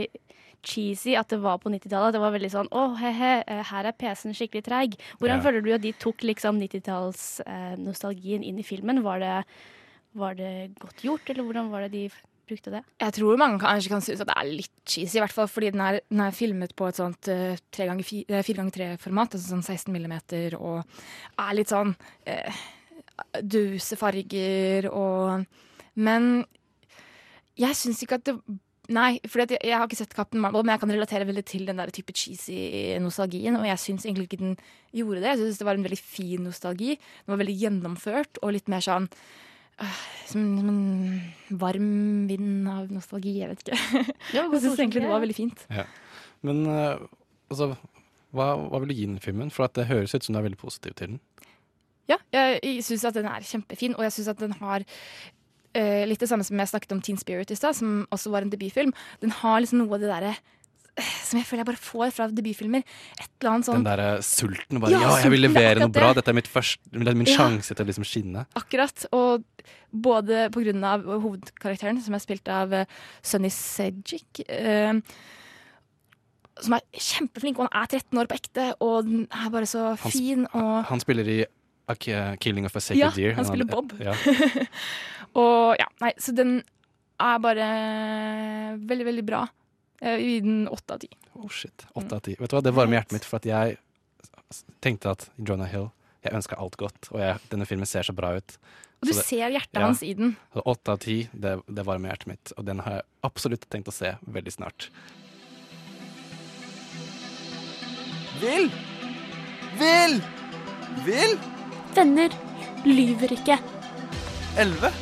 cheesy at det var på 90-tallet. At det var veldig sånn å, he-he, eh, her er PC-en skikkelig treig. Hvordan Ja. føler du at de tok liksom 90-tallsnostalgien inn i filmen? Var det, var det godt gjort, eller hvordan var det de brukte det? Jeg tror mange kanskje kan synes at det er litt cheesy, i hvert fall fordi den er, den er filmet på et sånt fire 4x3-format, altså sånn 16 millimeter, og er litt sånn eh, duse farger og Men jeg syns ikke at det Nei, for jeg, jeg har ikke sett Captain Marvel, men jeg kan relatere veldig til den der type cheesy nostalgien, og jeg syns egentlig ikke den gjorde det. Jeg syns det var en veldig fin nostalgi. Den var veldig gjennomført og litt mer sånn øh, som, som en varm vind av nostalgi, jeg vet ikke. <laughs> Ja, jeg syns egentlig det var veldig fint. Ja. Men eh, altså, hva, hva vil du gi den filmen? For at det høres ut som du er veldig positiv til den. Ja, jeg syns at den er kjempefin, og jeg syns at den har eh, litt det samme som jeg snakket om Teen Spirit i stad, som også var en debutfilm. Den har liksom noe av det derre eh, som jeg føler jeg bare får fra debutfilmer. Et eller annet sånn Den derre sulten. Bare, Ja, ja, jeg vil er levere noe bra. det. Dette er mitt første, det er min Ja. sjanse til å liksom skinne. Akkurat. Og både på grunn av hovedkarakteren, som er spilt av eh, Sunny Sejic, Uh, som er kjempeflink, og han er 13 år på ekte, og den er bare så Han fin. Og, Han spiller i A Killing of a Sacred ja, Deer. han spiller Bob. Ja. <laughs> og ja, nei, så den er bare veldig, veldig bra. Jeg vil gi den åtte av ti. Oh shit, Åtte av ti. Vet du hva, Det varmer hjertet mitt, for at jeg tenkte at Jonah Hill Jeg ønska alt godt, og jeg, denne filmen ser så bra ut. Og du det- ser hjertet ja. hans i den. Åtte av ti, det, det varmer hjertet mitt, og den har jeg absolutt tenkt å se veldig snart. Vil! Vil! Vil! Venner lyver ikke. Elleve?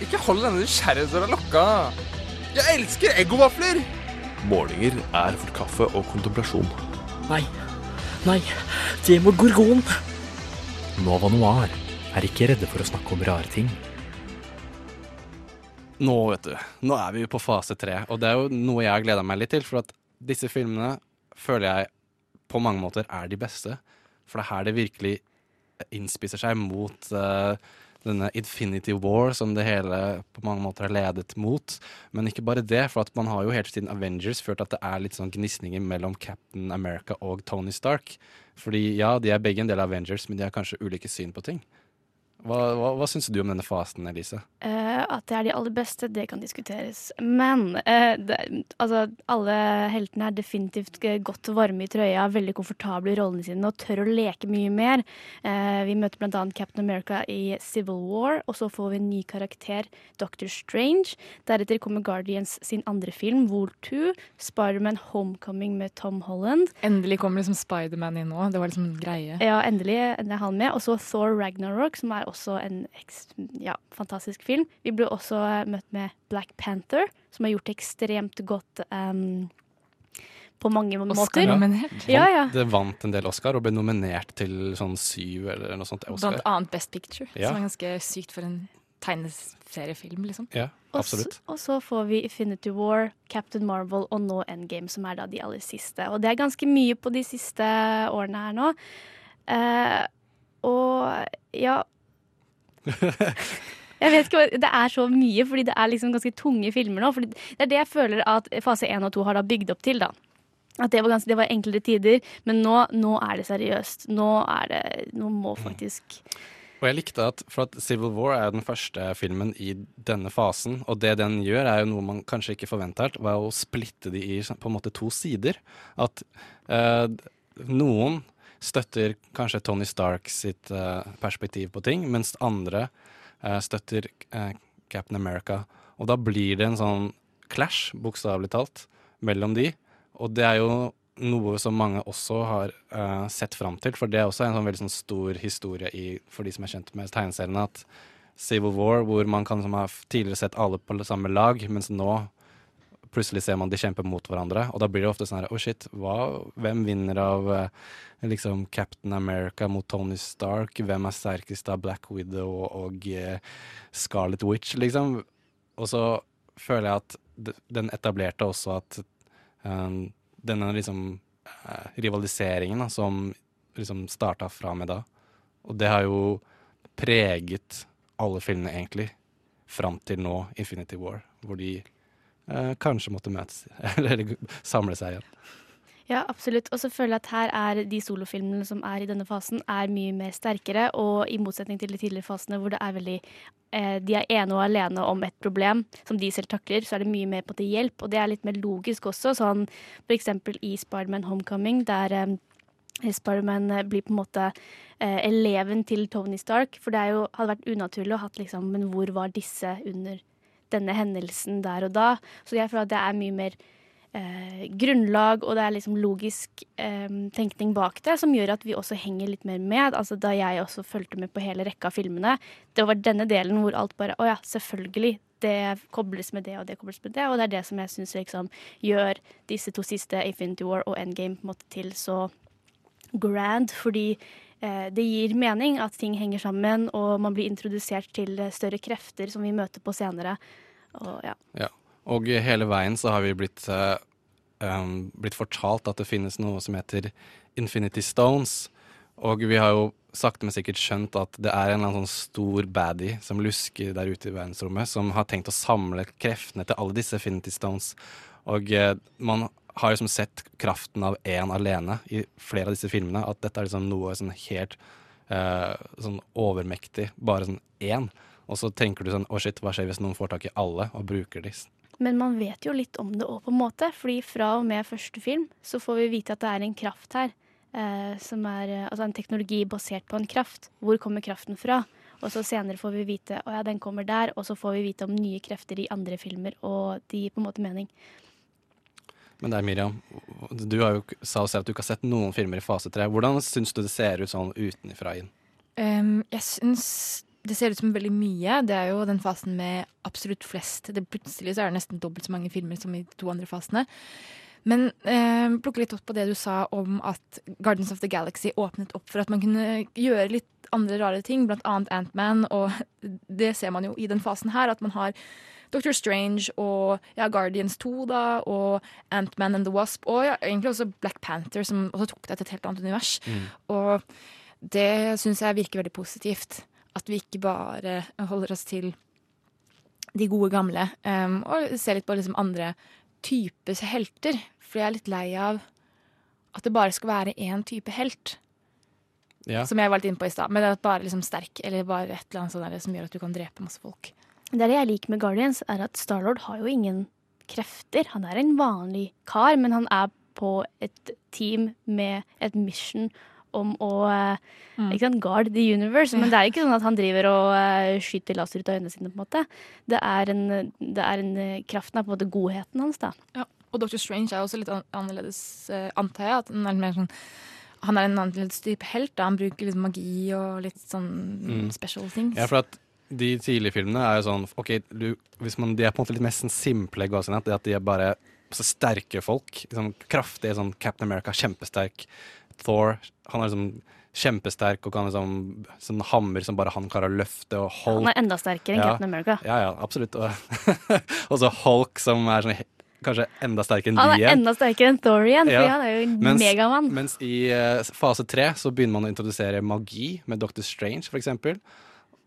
Ikke hold denne nysgjerrighetsdøra lukka. Jeg elsker eggovafler! Målinger er for kaffe og kontemplasjon. Nei. Nei, det må gorgon. Nova Noir er ikke redde for å snakke om rare ting. Nå, vet du. Nå er vi jo på fase tre, og det er jo noe jeg har gleda meg litt til. For at disse filmene føler jeg på mange måter er de beste. For det er her det virkelig innspisser seg mot uh, denne Infinity War som det hele på mange måter har ledet mot. Men ikke bare det, for man har jo helt siden Avengers følt at det er litt sånn gnisninger mellom Captain America og Tony Stark. Fordi ja, de er begge en del av Avengers, men de har kanskje ulike syn på ting. Hva, hva, hva syns du om denne fasen, Elise? Eh, at det er de aller beste, det kan diskuteres. Men eh, det, altså, alle heltene er definitivt godt varme i trøya, veldig komfortable i rollene sine og tør å leke mye mer. Eh, vi møter bl.a. Captain America i Civil War, og så får vi en ny karakter, Doctor Strange. Deretter kommer Guardians sin andre film, Wool 2, Spiderman Homecoming med Tom Holland. Endelig kommer liksom Spiderman inn nå. Det var liksom en greie. Ja, endelig er han med. Og så Thor Ragnarok, som er også en ja, fantastisk film. Vi ble også eh, møtt med Black Panther, som har gjort det ekstremt godt um, på mange måter. Oscar-nominert. Ja, ja. Det vant en del Oscar og ble nominert til sånn syv eller noe sånt Oscar. Blant annet Best Picture, Ja. som er ganske sykt for en tegneseriefilm, liksom. Ja, Og absolutt. så- Og så får vi Infinity War, Captain Marvel og nå Endgame, som er da de aller siste. Og det er ganske mye på de siste årene her nå. Eh, og ja <laughs> Jeg vet ikke, Det er så mye, fordi det er liksom ganske tunge filmer nå. Fordi det er det jeg føler at fase 1 og 2 har da bygd opp til. da. At det var, ganske, det var enklere tider, men nå, nå er det seriøst. Nå er det Nå må faktisk Og jeg likte at, for at Civil War er den første filmen i denne fasen, og det den gjør er jo noe man kanskje ikke forventet, var å splitte de i på en måte to sider. At eh, noen støtter kanskje Tony Stark sitt uh, perspektiv på ting, mens andre uh, støtter uh, Captain America. Og da blir det en sånn clash, bokstavelig talt, mellom de. Og det er jo noe som mange også har sett fram til, for det er også en sånn veldig sånn stor historie i, for de som er kjent med tegneseriene, at Civil War, hvor man kan som har tidligere sett alle på samme lag, mens nå plutselig ser man de kjemper mot hverandre, og da blir det ofte sånn her, oh shit, hva, hvem vinner av eh, liksom Captain America mot Tony Stark, hvem er sterkest av Black Widow og, eh, Scarlet Witch, liksom? Og så føler jeg at den etablerte også at um, denne liksom uh, rivaliseringen da, som liksom starta fra med da. Og det har jo preget alle filmene, egentlig, fram til nå, Infinity War, hvor de kanskje måtte møtes, <laughs> eller samle seg igjen. Ja, absolutt. Og så føler jeg at her er de solofilmene som er i denne fasen, er mye mer sterkere. Og i motsetning til de tidligere fasene hvor det er veldig eh, de er ene og alene om et problem som de selv takler, så er det mye mer på til hjelp. Og det er litt mer logisk også, sånn eksempel i Spiderman Homecoming, der eh, Spiderman eh, blir på en måte eh, eleven til Tony Stark. For det jo, hadde vært unaturlig å hatt liksom Men hvor var disse under denne hendelsen der og da? Så jeg føler at det er mye mer eh, grunnlag, og det er liksom logisk eh, tenkning bak det, som gjør at vi også henger litt mer med. Altså Da jeg også fulgte med på hele rekka av filmene, det var denne delen hvor alt bare Å ja, selvfølgelig. Det kobles med det, og det kobles med det. Og det er det som jeg syns liksom gjør disse to siste, Infinity War og Endgame, på en måte til så grand, fordi det gir mening at ting henger sammen, og man blir introdusert til eh, større krefter som vi møter på senere. Og ja. Ja. Og hele veien så har vi blitt, eh, um, blitt fortalt at det finnes noe som heter Infinity Stones. Og vi har jo sakte, men sikkert skjønt at det er en eller annen sånn stor baddie som lusker der ute i verdensrommet, som har tenkt å samle kreftene til alle disse Infinity Stones. Og eh, man har liksom sett kraften av én alene i flere av disse filmene. At dette er liksom noe sånn helt uh, sånn overmektig. Bare sånn én. Og så tenker du sånn Å, shit, hva skjer hvis noen får tak i alle og bruker de? Men man vet jo litt om det òg, på en måte. fordi fra og med første film så får vi vite at det er en kraft her. Uh, som er eh, altså en teknologi basert på en kraft. Hvor kommer kraften fra? Og så senere får vi vite å ja, den kommer der, og så får vi vite om nye krefter i andre filmer, og de gir på en måte mening. Men deg, Miriam, du har jo sa jo selv at du ikke har sett noen filmer i fase tre. Hvordan syns du det ser ut sånn utenfra inn? Um, jeg syns det ser ut som veldig mye. Det er jo den fasen med absolutt flest. Det plutselig så er det nesten dobbelt så mange filmer som i de to andre fasene. Men eh, plukke litt opp på det du sa om at Gardens of the Galaxy åpnet opp for at man kunne gjøre litt andre rare ting, blant annet Ant-Man, og <laughs> det ser man jo i den fasen her, at man har Doctor Strange og ja, Guardians 2, da, og Ant-Man and the Wasp, og ja, egentlig også Black Panther, som også tok det til et helt annet univers. Mm. Og det syns jeg virker veldig positivt. At vi ikke bare holder oss til de gode gamle, um, og ser litt på liksom andre types helter. For jeg er litt lei av at det bare skal være én type helt. Ja. Som jeg var litt inne på i stad. Men at bare liksom sterk, eller bare et eller annet sånt der som gjør at du kan drepe masse folk. Det jeg liker med Guardians, er at Starlord har jo ingen krefter. Han er en vanlig kar, men han er på et team med et mission om å mm. ikke sant, guard the universe. Men det er ikke sånn at han driver og eh, skyter laser ut av øynene sine. på en måte. Det er en, det er en eh, Kraften er på en måte godheten hans. da. Ja. Og Dr. Strange er også litt annerledes, eh, antar jeg. At han er mer sånn han er en annerledes type helt. Da. Han bruker litt magi og litt sånn Mm. special things. Ja, for at de tidlige filmene er jo sånn OK, du, hvis man, de er på en måte litt mest sånn simple Det At de er bare så sterke folk. Liksom, kraftige. Sånn Captain America, kjempesterk. Thor, han er liksom kjempesterk og kan liksom sånn hammer som bare han klarer å løfte. Og Hulk Han er enda sterkere enn Ja. Captain America. Ja, ja, absolutt. Og <laughs> så Hulk, som er sånn, kanskje enda sterkere enn de igjen. Han er enda sterkere enn Thor igjen, for Ja. han er jo en Mens- megamann. Mens i uh, fase tre så begynner man å introdusere magi med Dr. Strange, for eksempel.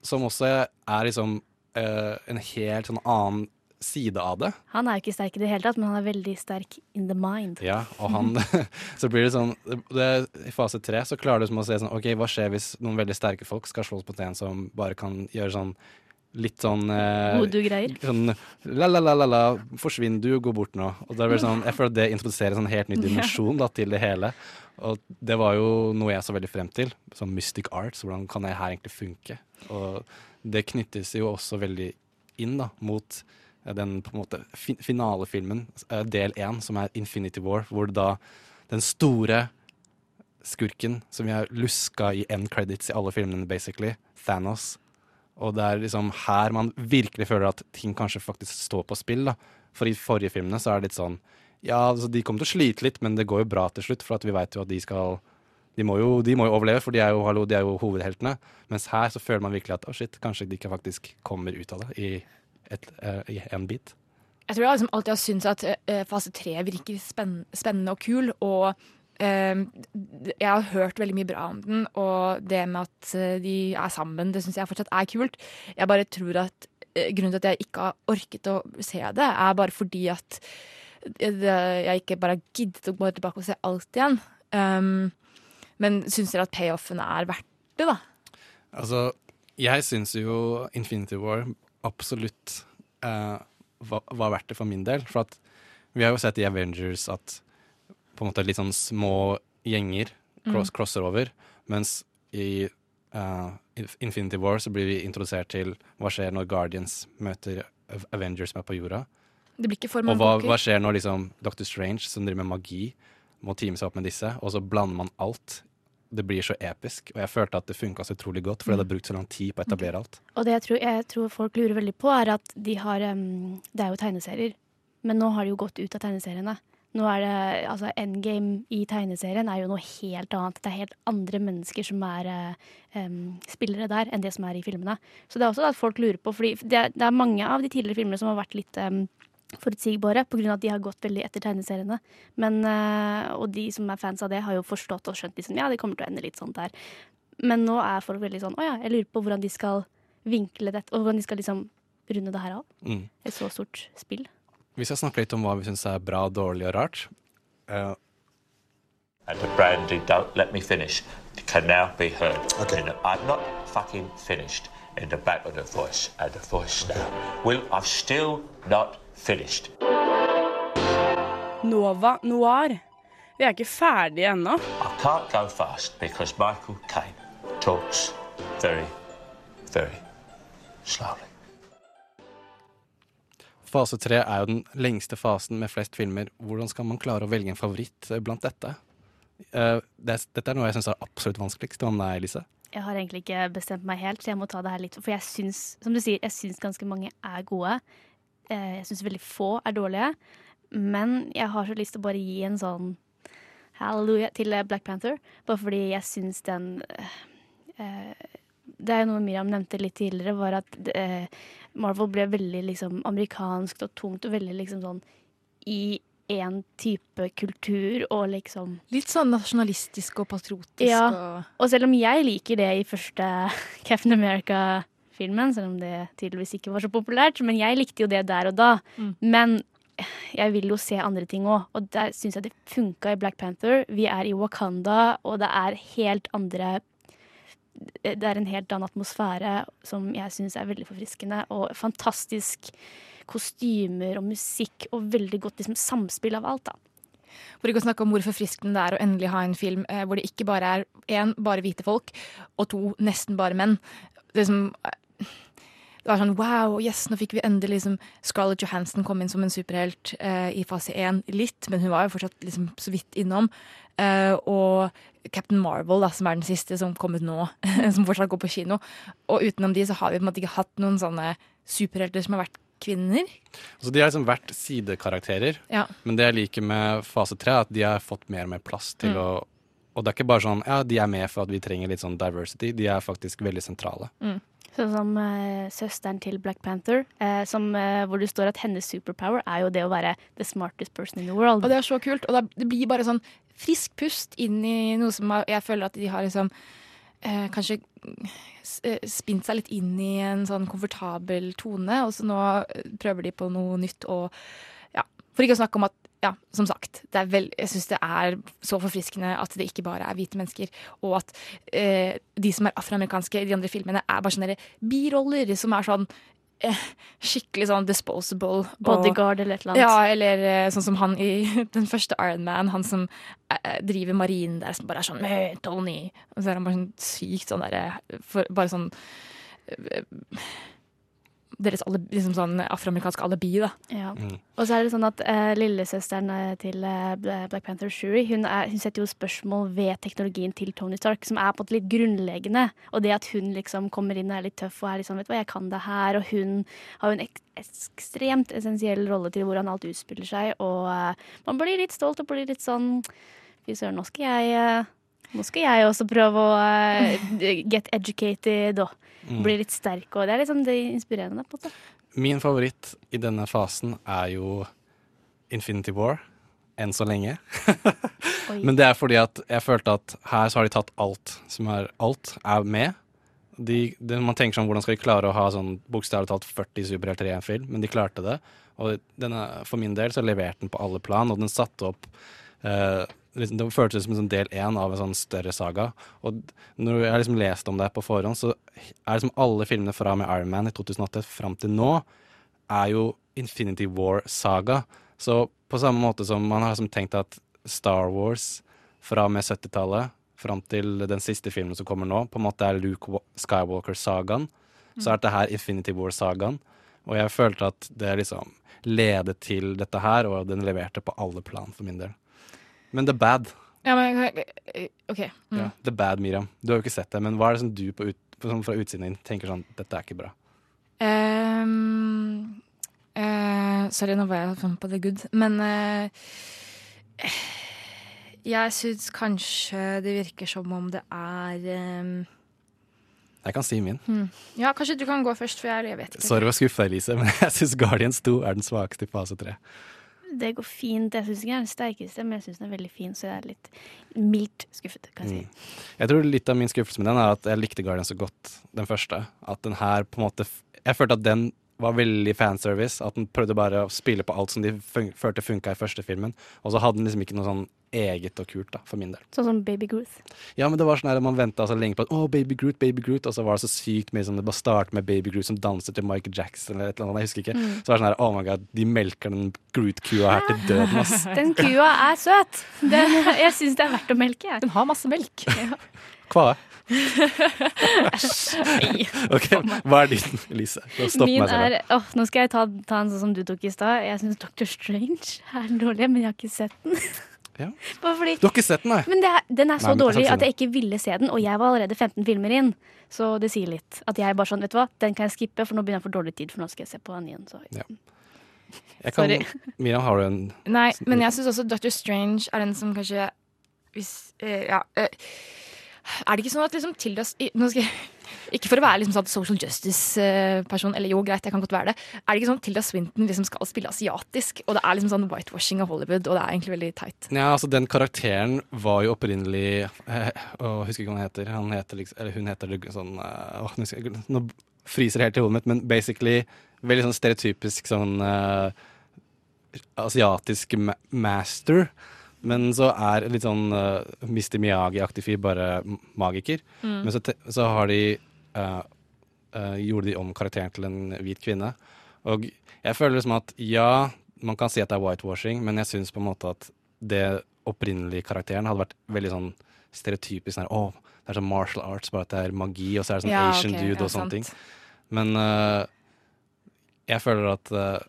Som også er liksom eh, en helt sånn annen side av det. Han er jo ikke sterk i det hele tatt, men han er veldig sterk in the mind. Ja, og han <laughs> Så blir det sånn det, I fase tre så klarer du som å se sånn OK, hva skjer hvis noen veldig sterke folk skal slås mot en som bare kan gjøre sånn Litt sånn eh, Voodoo-greier. Sånn la-la-la-la, forsvinn du, gå bort nå. Og det sånn, Jeg føler at det introduserer en sånn helt ny <laughs> dimensjon da, til det hele. Og det var jo noe jeg så veldig frem til. Sånn mystic arts. Hvordan kan det her egentlig funke? Og det knyttes jo også veldig inn da, mot eh, den på en måte fin finalefilmen, eh, del én, som er Infinity War, hvor da den store skurken som vi har luska i end credits i alle filmene, basically, Thanos. Og det er liksom her man virkelig føler at ting kanskje faktisk står på spill. da. For i forrige filmene så er det litt sånn Ja, altså, de kommer til å slite litt, men det går jo bra til slutt, for vi veit jo at de skal de må, jo, de må jo overleve, for de er jo, hallo, de er jo hovedheltene. Mens her så føler man virkelig at å shit, kanskje de ikke faktisk kommer ut av det i, et, uh, i en bit. Jeg tror jeg liksom alltid har syntes at uh, fase tre virker spenn spennende og kul. Og jeg har hørt veldig mye bra om den, og det med at eh, de er sammen, det syns jeg fortsatt er kult. Jeg bare tror at eh, grunnen til at jeg ikke har orket å se det, er bare fordi at eh, jeg ikke bare har giddet å gå tilbake og se alt igjen. Um, men syns dere at payoffen er verdt det, da? Altså, jeg syns jo Infinity War absolutt uh, var, var verdt det for min del. For at vi har jo sett i Avengers at på en måte litt sånn små gjenger cross, Mm. crosser over. Mens i uh, Infinity War så blir vi introdusert til hva skjer når Guardians møter Avengers som er på jorda. Det blir ikke for Og hva, hva skjer når liksom Doctor Strange, som driver med magi, må teame seg opp med disse, og så blander man alt. Det blir så episk. Og jeg følte at det funka så utrolig godt, fordi det har brukt så lang tid på å etablere alt. Og det jeg tror, jeg tror folk lurer veldig på, er at de har um, Det er jo tegneserier, men nå har de jo gått ut av tegneseriene. Nå er det, altså Endgame i tegneserien er jo noe helt annet. Det er helt andre mennesker som er um, spillere der, enn det som er i filmene. Så det er også at folk lurer på, fordi det er, det er mange av de tidligere filmene som har vært litt um, forutsigbare, pga. at de har gått veldig etter tegneseriene. Men, uh, og de som er fans av det, har jo forstått og skjønt liksom, ja, det kommer til å ende litt sånn der. Men nå er folk veldig sånn å ja, jeg lurer på hvordan de skal vinkle dette, og hvordan de skal liksom runde det her av. Mm. Et så stort spill. Vi skal snakke litt om hva vi syns er bra, dårlig og rart. Uh, And the brandy, don't let me finish, can now be heard. Okay. I'm not fucking finished in the back of the voice, and the voice now. Well, I'm still not finished. Nova Noir. Vi er ikke ferdige ennå. I can't go fast because Michael Caine talks very, very slowly. Fase tre er jo den lengste fasen med flest filmer. Hvordan skal man klare å velge en favoritt eh, blant dette? Uh, det, dette er noe jeg syns er absolutt vanskeligst. Hva med deg, Elise? Jeg har egentlig ikke bestemt meg helt, så jeg må ta det her litt. For jeg syns, som du sier, jeg syns ganske mange er gode. Uh, Jeg syns veldig få er dårlige. Men jeg har så lyst til å bare gi en sånn halleluja til Black Panther. Bare fordi jeg syns den uh, Det er jo noe Miriam nevnte litt tidligere, var at Marvel ble veldig liksom amerikansk og tungt og veldig liksom sånn i én type kultur og liksom Litt sånn nasjonalistisk og patriotisk Ja. og Og selv om jeg liker det i første <laughs> Captain America-filmen, selv om det tydeligvis ikke var så populært, men jeg likte jo det der og da. Men jeg vil jo se andre ting òg, og der syns jeg det funka i Black Panther. Vi er i Wakanda, og det er helt andre Det er en helt annen atmosfære som jeg syns er veldig forfriskende, og fantastisk kostymer og musikk, og veldig godt liksom, samspill av alt, da. For ikke å snakke om hvor forfriskende det er å endelig ha en film eh, hvor det ikke bare er én, bare hvite folk, og to, nesten bare menn. Det, som, eh, det var sånn wow, yes, nå fikk vi endelig liksom Scarlett Johansson kom inn som en superhelt eh, i fase én litt, men hun var jo fortsatt liksom så vidt innom. Eh, og Captain Marvel, da, som er den siste som kom ut nå, <laughs> som fortsatt går på kino. Og utenom de så har vi på en måte ikke hatt noen sånne superhelter som har vært kvinner. Så de har liksom vært sidekarakterer. Ja. Men det jeg liker med fase tre, er at de har fått mer og mer plass til Mm. å Og det er ikke bare sånn ja, de er med for at vi trenger litt sånn diversity. De er faktisk veldig sentrale. Sånn som eh, søsteren til Black Panther, eh, som, eh, hvor det står at hennes superpower er jo det å være the smartest person in the world. Og det er så kult. Og det blir bare sånn frisk pust inn i noe som jeg føler at de har liksom eh, kanskje eh, spint seg litt inn i en sånn komfortabel tone, og så nå eh, prøver de på noe nytt og ja. For ikke å snakke om at ja, som sagt, det er vel, jeg syns det er så forfriskende at det ikke bare er hvite mennesker, og at eh, de som er afroamerikanske i de andre filmene, er bare sånne biroller som er sånn eh, skikkelig sånn disposable. og- Bodyguard eller et eller annet. Ja, eller eh, sånn som han i <laughs> den første Iron Man, han som eh, driver marinen der, som bare er sånn «Hey, Tony. Og så er han bare sånn sykt sånn derre Bare sånn Deres alle, liksom sånn afroamerikanske alibi, da. Ja. Og så er det sånn at uh, lillesøsteren eh, til uh, Black Panther, Shuri, hun, er, hun setter jo spørsmål ved teknologien til Tony Stark, som er på en måte litt grunnleggende. Og det at hun liksom kommer inn og er litt tøff og er litt sånn, vet du hva, jeg kan det her. Og hun har jo en ek ekstremt essensiell rolle til hvordan alt utspiller seg. Og uh, man blir litt stolt og blir litt sånn Fy søren, nå skal jeg nå skal jeg også prøve å <laughs> get educated og Mm. Blir litt sterk. Og det er sånn det er inspirerende. på en måte. Min favoritt i denne fasen er jo Infinity War. Enn så lenge. <laughs> Men det er fordi at jeg følte at her så har de tatt alt som er alt, er med. De, de, man tenker sånn, hvordan skal de klare å ha sånn bokstavelig talt 40 superhelter i en film? Men de klarte det. Og denne, for min del så leverte den på alle plan, og den satte opp eh, liksom, Det føltes som en sånn del én av en sånn større saga. Og når jeg har liksom lest om det på forhånd, så er liksom alle filmene fra med Iron Man i 2008 fram til nå, er jo Infinity War-saga. Så på samme måte som man har liksom tenkt at Star Wars fra og med 70-tallet fram til den siste filmen som kommer nå, på en måte er Luke Skywalker-sagaen, så er dette her Infinity War-sagaen. Og jeg følte at det liksom ledet til dette her, og den leverte på alle plan for min del. Men The Bad. Ja, men OK. Mm. Ja, The Bad, Miriam. Du har jo ikke sett det, men hva er det som du på ut, på, sånn fra utsiden din tenker sånn Dette er ikke bra. Um, uh, sorry, nå var jeg sånn på the good. Men uh, jeg syns kanskje det virker som om det er um, Jeg kan si min. hmm. Ja, kanskje du kan gå først, for jeg, jeg vet ikke. Sorry å skuffe deg, Elise, <laughs> men jeg syns Guardians 2 er den svakeste i fase 3. Det går fint. Jeg syns ikke den er den sterkeste, men jeg syns den er veldig fin, så jeg er litt mildt skuffet, kan jeg si. Jeg tror litt av min skuffelse med den er at jeg likte Guardian så godt, den første. At den her på en måte Jeg følte at den var veldig fanservice. At den prøvde bare å spille på alt som de fun følte funka i første filmen. Og så hadde den liksom ikke noe sånn eget og kult, da, for min del. Sånn som Baby Groot. Ja, men det var sånn her, man venta så lenge på at å, Baby Groot, Baby Groot, og så var det så sykt mye sånn Det bare starter med Baby Groot som danser til Michael Jackson eller et eller annet, jeg husker ikke. Mm. Så var det sånn her, oh my god, de melker den Groot-kua her til døden, ass. <laughs> Den kua er søt. Den, jeg syns det er verdt å melke. jeg. Den har masse melk. <laughs> Hva? Nei. Ok, hva er din, Stopp Min meg selv. er oh, Nå skal jeg ta, ta en sånn som du tok i stad. Jeg syns Doctor Strange er dårlig, men jeg har ikke sett den. Ja. <laughs> Bare fordi Du har ikke sett den, nei? Men det er, den er så Nei, dårlig at jeg ikke ville se den, og jeg var allerede 15 filmer inn. Så det sier litt. At jeg bare sånn, vet du hva, den kan jeg skippe, for nå begynner jeg for dårlig tid, for nå skal jeg se på den igjen. Så. Ja. Jeg kan, Sorry. Miriam, har du en Nei, men jeg syns også Doctor Strange er den som kanskje hvis, eh, Ja. eh, er det ikke sånn at liksom Tilda jeg Ikke for å være liksom sånn social justice-person, eller jo, greit, jeg kan godt være det. Er det ikke sånn at Tilda Swinton liksom skal spille asiatisk, og det er liksom sånn whitewashing av Hollywood, og det er egentlig veldig teit. Ja, altså Den karakteren var jo opprinnelig eh, åh, Husker ikke hva han heter. Han heter liksom, eller hun heter sånn eh, åh, nå friser det helt i hodet mitt, men basically veldig sånn stereotypisk sånn eh, asiatisk ma master. Men så er litt sånn uh, Mr. Miyagi-aktig fyr, bare magiker. Mm. Men så, så har de uh, uh, Gjorde de om karakteren til en hvit kvinne. Og jeg føler liksom at ja, man kan si at det er whitewashing, men jeg syns på en måte at det opprinnelige karakteren hadde vært veldig sånn stereotypisk. Sånn, oh, det er sånn martial arts, bare at det er magi, og så er det sånn Ja, Asian okay, dude ja, og sånne sant. ting. Men eh, jeg føler at eh,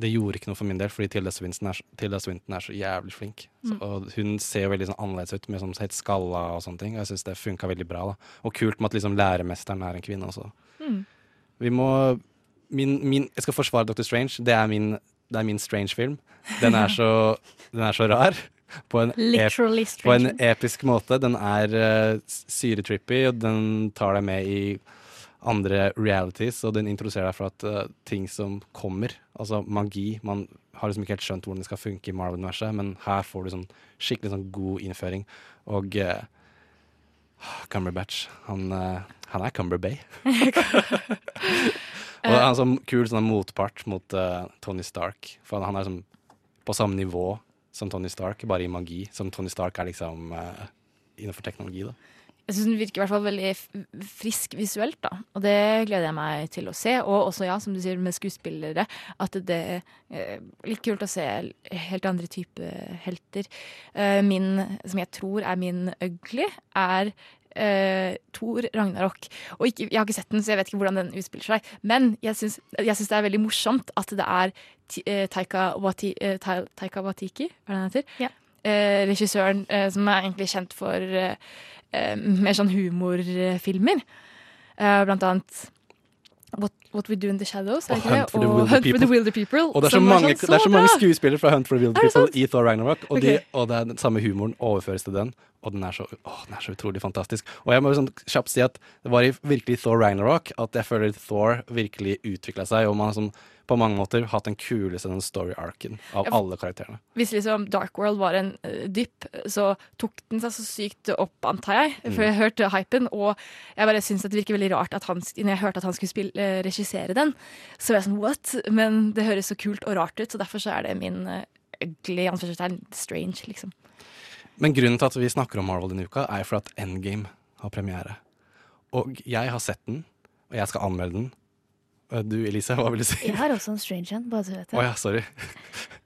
det gjorde ikke noe for min del, fordi Tilda Swinton er, så- Tilda Swinton er så jævlig flink. Så, Mm. og hun ser jo veldig sånn annerledes ut, med sånn helt skalla og sånne ting. Og jeg syns det funka veldig bra. da. Og kult med at liksom læremesteren er en kvinne også. Mm. Vi må min, min, Jeg skal forsvare Dr. Strange. Det er min, det er min Strange-film. Den, så- <laughs> den er så rar. På en, ep, på en episk måte. Den er uh, syretrippy, og den tar deg med i andre realities, og den introduserer deg for at uh, ting som kommer, altså magi Man har liksom ikke helt skjønt hvordan det skal funke i Marvel-universet, men her får du sånn skikkelig sånn god innføring. Og uh, Cumberbatch, han, uh, han er Cumber Bay. <laughs> og han er sånn kul sånn motpart mot Tony Stark, for han er sånn på samme nivå som Tony Stark, bare i magi. Som Tony Stark er liksom innenfor teknologi, da. Jeg syns den virker i hvert fall veldig frisk visuelt, da. Og det gleder jeg meg til å se. Og også, ja, som du sier, med skuespillere, at det er eh, litt kult å se helt andre type helter. Eh, min, som jeg tror er min ugly, er eh, Thor Ragnarok. Og ikke, jeg har ikke sett den, så jeg vet ikke hvordan den utspiller seg. Men jeg syns, det er veldig morsomt at det er eh, Taika, Wati, Taika Watiki, hva er det han heter? Eh, regissøren eh, som er egentlig kjent for eh, eh, mer sånn humorfilmer. Eh, blant annet What, What We Do In The Shadows, Og? Hunt for the Og Hunt for the People. Wilder People. Og det er så mange, sånn det så mange skuespillere fra Hunt for the Wilder Er People i Thor Ragnarok, og, de, og det er den samme humoren overføres til den. Og den er, så, å, den er så utrolig fantastisk. Og jeg må sånn kjapt si at det var i virkelig Thor Ragnarok at jeg føler Thor virkelig utvikla seg, og man sånn, på mange måter hatt den kuleste den story-arken av Ja, alle karakterene. Hvis liksom Dark World var en uh, dypp, så tok den seg så sykt opp, antar jeg. Mm. Jeg hørte hypen, og jeg bare syns det virker veldig rart at han, når jeg hørte at han skulle spille, uh, regissere den, så var jeg sånn what? Men det høres så kult og rart ut, så derfor så er det min uh, ugly anførselstegn strange, liksom. Men grunnen til at vi snakker om Marvel denne uka, er for at Endgame har premiere. Og jeg har sett den, og jeg skal anmelde den. Og Du Elise, hva vil du si? Jeg har også en strange en, bare så du vet det. Oh, ja, sorry.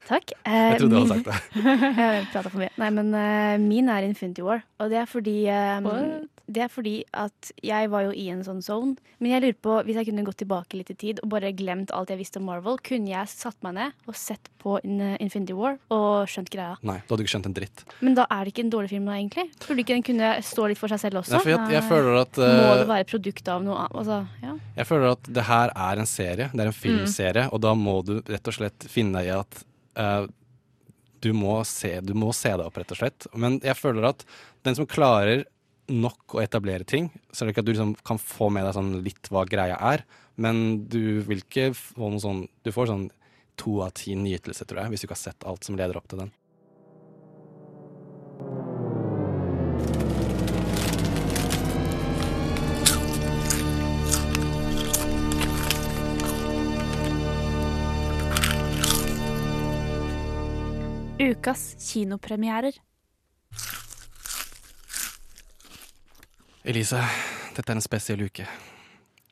Takk. <laughs> Jeg trodde du hadde sagt det. <laughs> jeg prata for mye. Nei, men uh, min er Infinity War. Og det er fordi eh, What? Det er fordi at jeg var jo i en sånn zone. Men jeg lurer på, hvis jeg kunne gått tilbake litt i tid og bare glemt alt jeg visste om Marvel, kunne jeg satt meg ned og sett på eh, Infinity War og skjønt greia. Nei, da hadde du ikke skjønt en dritt. Men da er det ikke en dårlig film da, egentlig. Burde ikke den kunne stå litt for seg selv også? Nei, for jeg- jeg føler at, Må eh, det være produkt av noe annet? Altså, ja. Jeg føler at det her er en serie, det er en filmserie, og da må du rett og slett finne deg i at uh, du, må se, du må se det opp, rett og slett. Men jeg føler at den som klarer nok å etablere ting, så er det ikke at du liksom kan få med deg sånn litt hva greia er, men du vil ikke få noe sånn Du får sånn to av ti nytelse, tror jeg, hvis du ikke har sett alt som leder opp til den. Ukas kinopremierer. Elise, dette er en spesiell uke.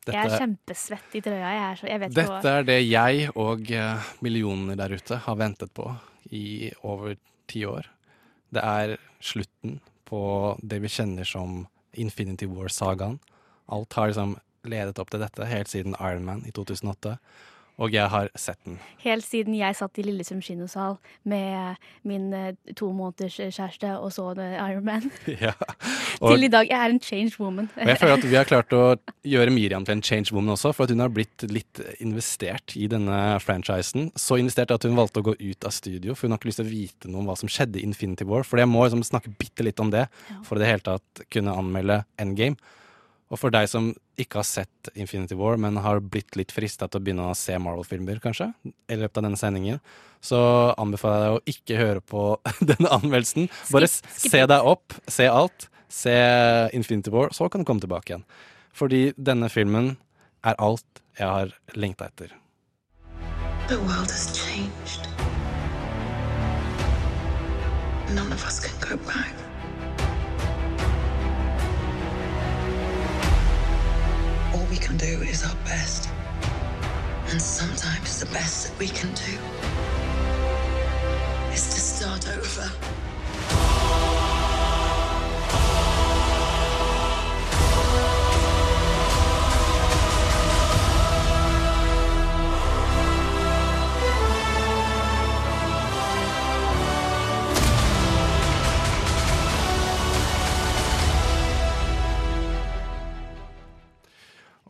Jeg er kjempesvett i trøya. Jeg, så, jeg Dette er det jeg og millionene der ute har ventet på i over ti år. Det er slutten på det vi kjenner som Infinity War-sagaen. Alt har liksom ledet opp til dette helt siden Iron Man i 2008. Og jeg har sett den. Helt siden jeg satt i Lillesund kinosal med min eh, to måneders kjæreste og så Iron Man. <laughs> Ja. <laughs> Og, Til i dag. Jeg er en changed woman. og jeg føler at vi har klart å gjøre Miriam til en change woman også, for at hun har blitt litt investert i denne franchisen. Så investert at hun valgte å gå ut av studio, for hun har ikke lyst til å vite noe om hva som skjedde i Infinity War. For jeg må liksom snakke bitte litt om det for i det hele tatt kunne anmelde Endgame. Og for deg som ikke har sett Infinity War, men har blitt litt frista til å begynne å se Marvel-filmer, kanskje, i løpet av denne sendingen, så anbefaler jeg deg å ikke høre på <laughs> denne anmeldelsen. Bare skip, skip se deg opp, se alt. Se Infinity War, så kan du komme tilbake igjen. Fordi denne filmen er alt jeg har lengta etter. The world has changed. None of us can go back. Can do is our best. And sometimes the best that we can do is to start over.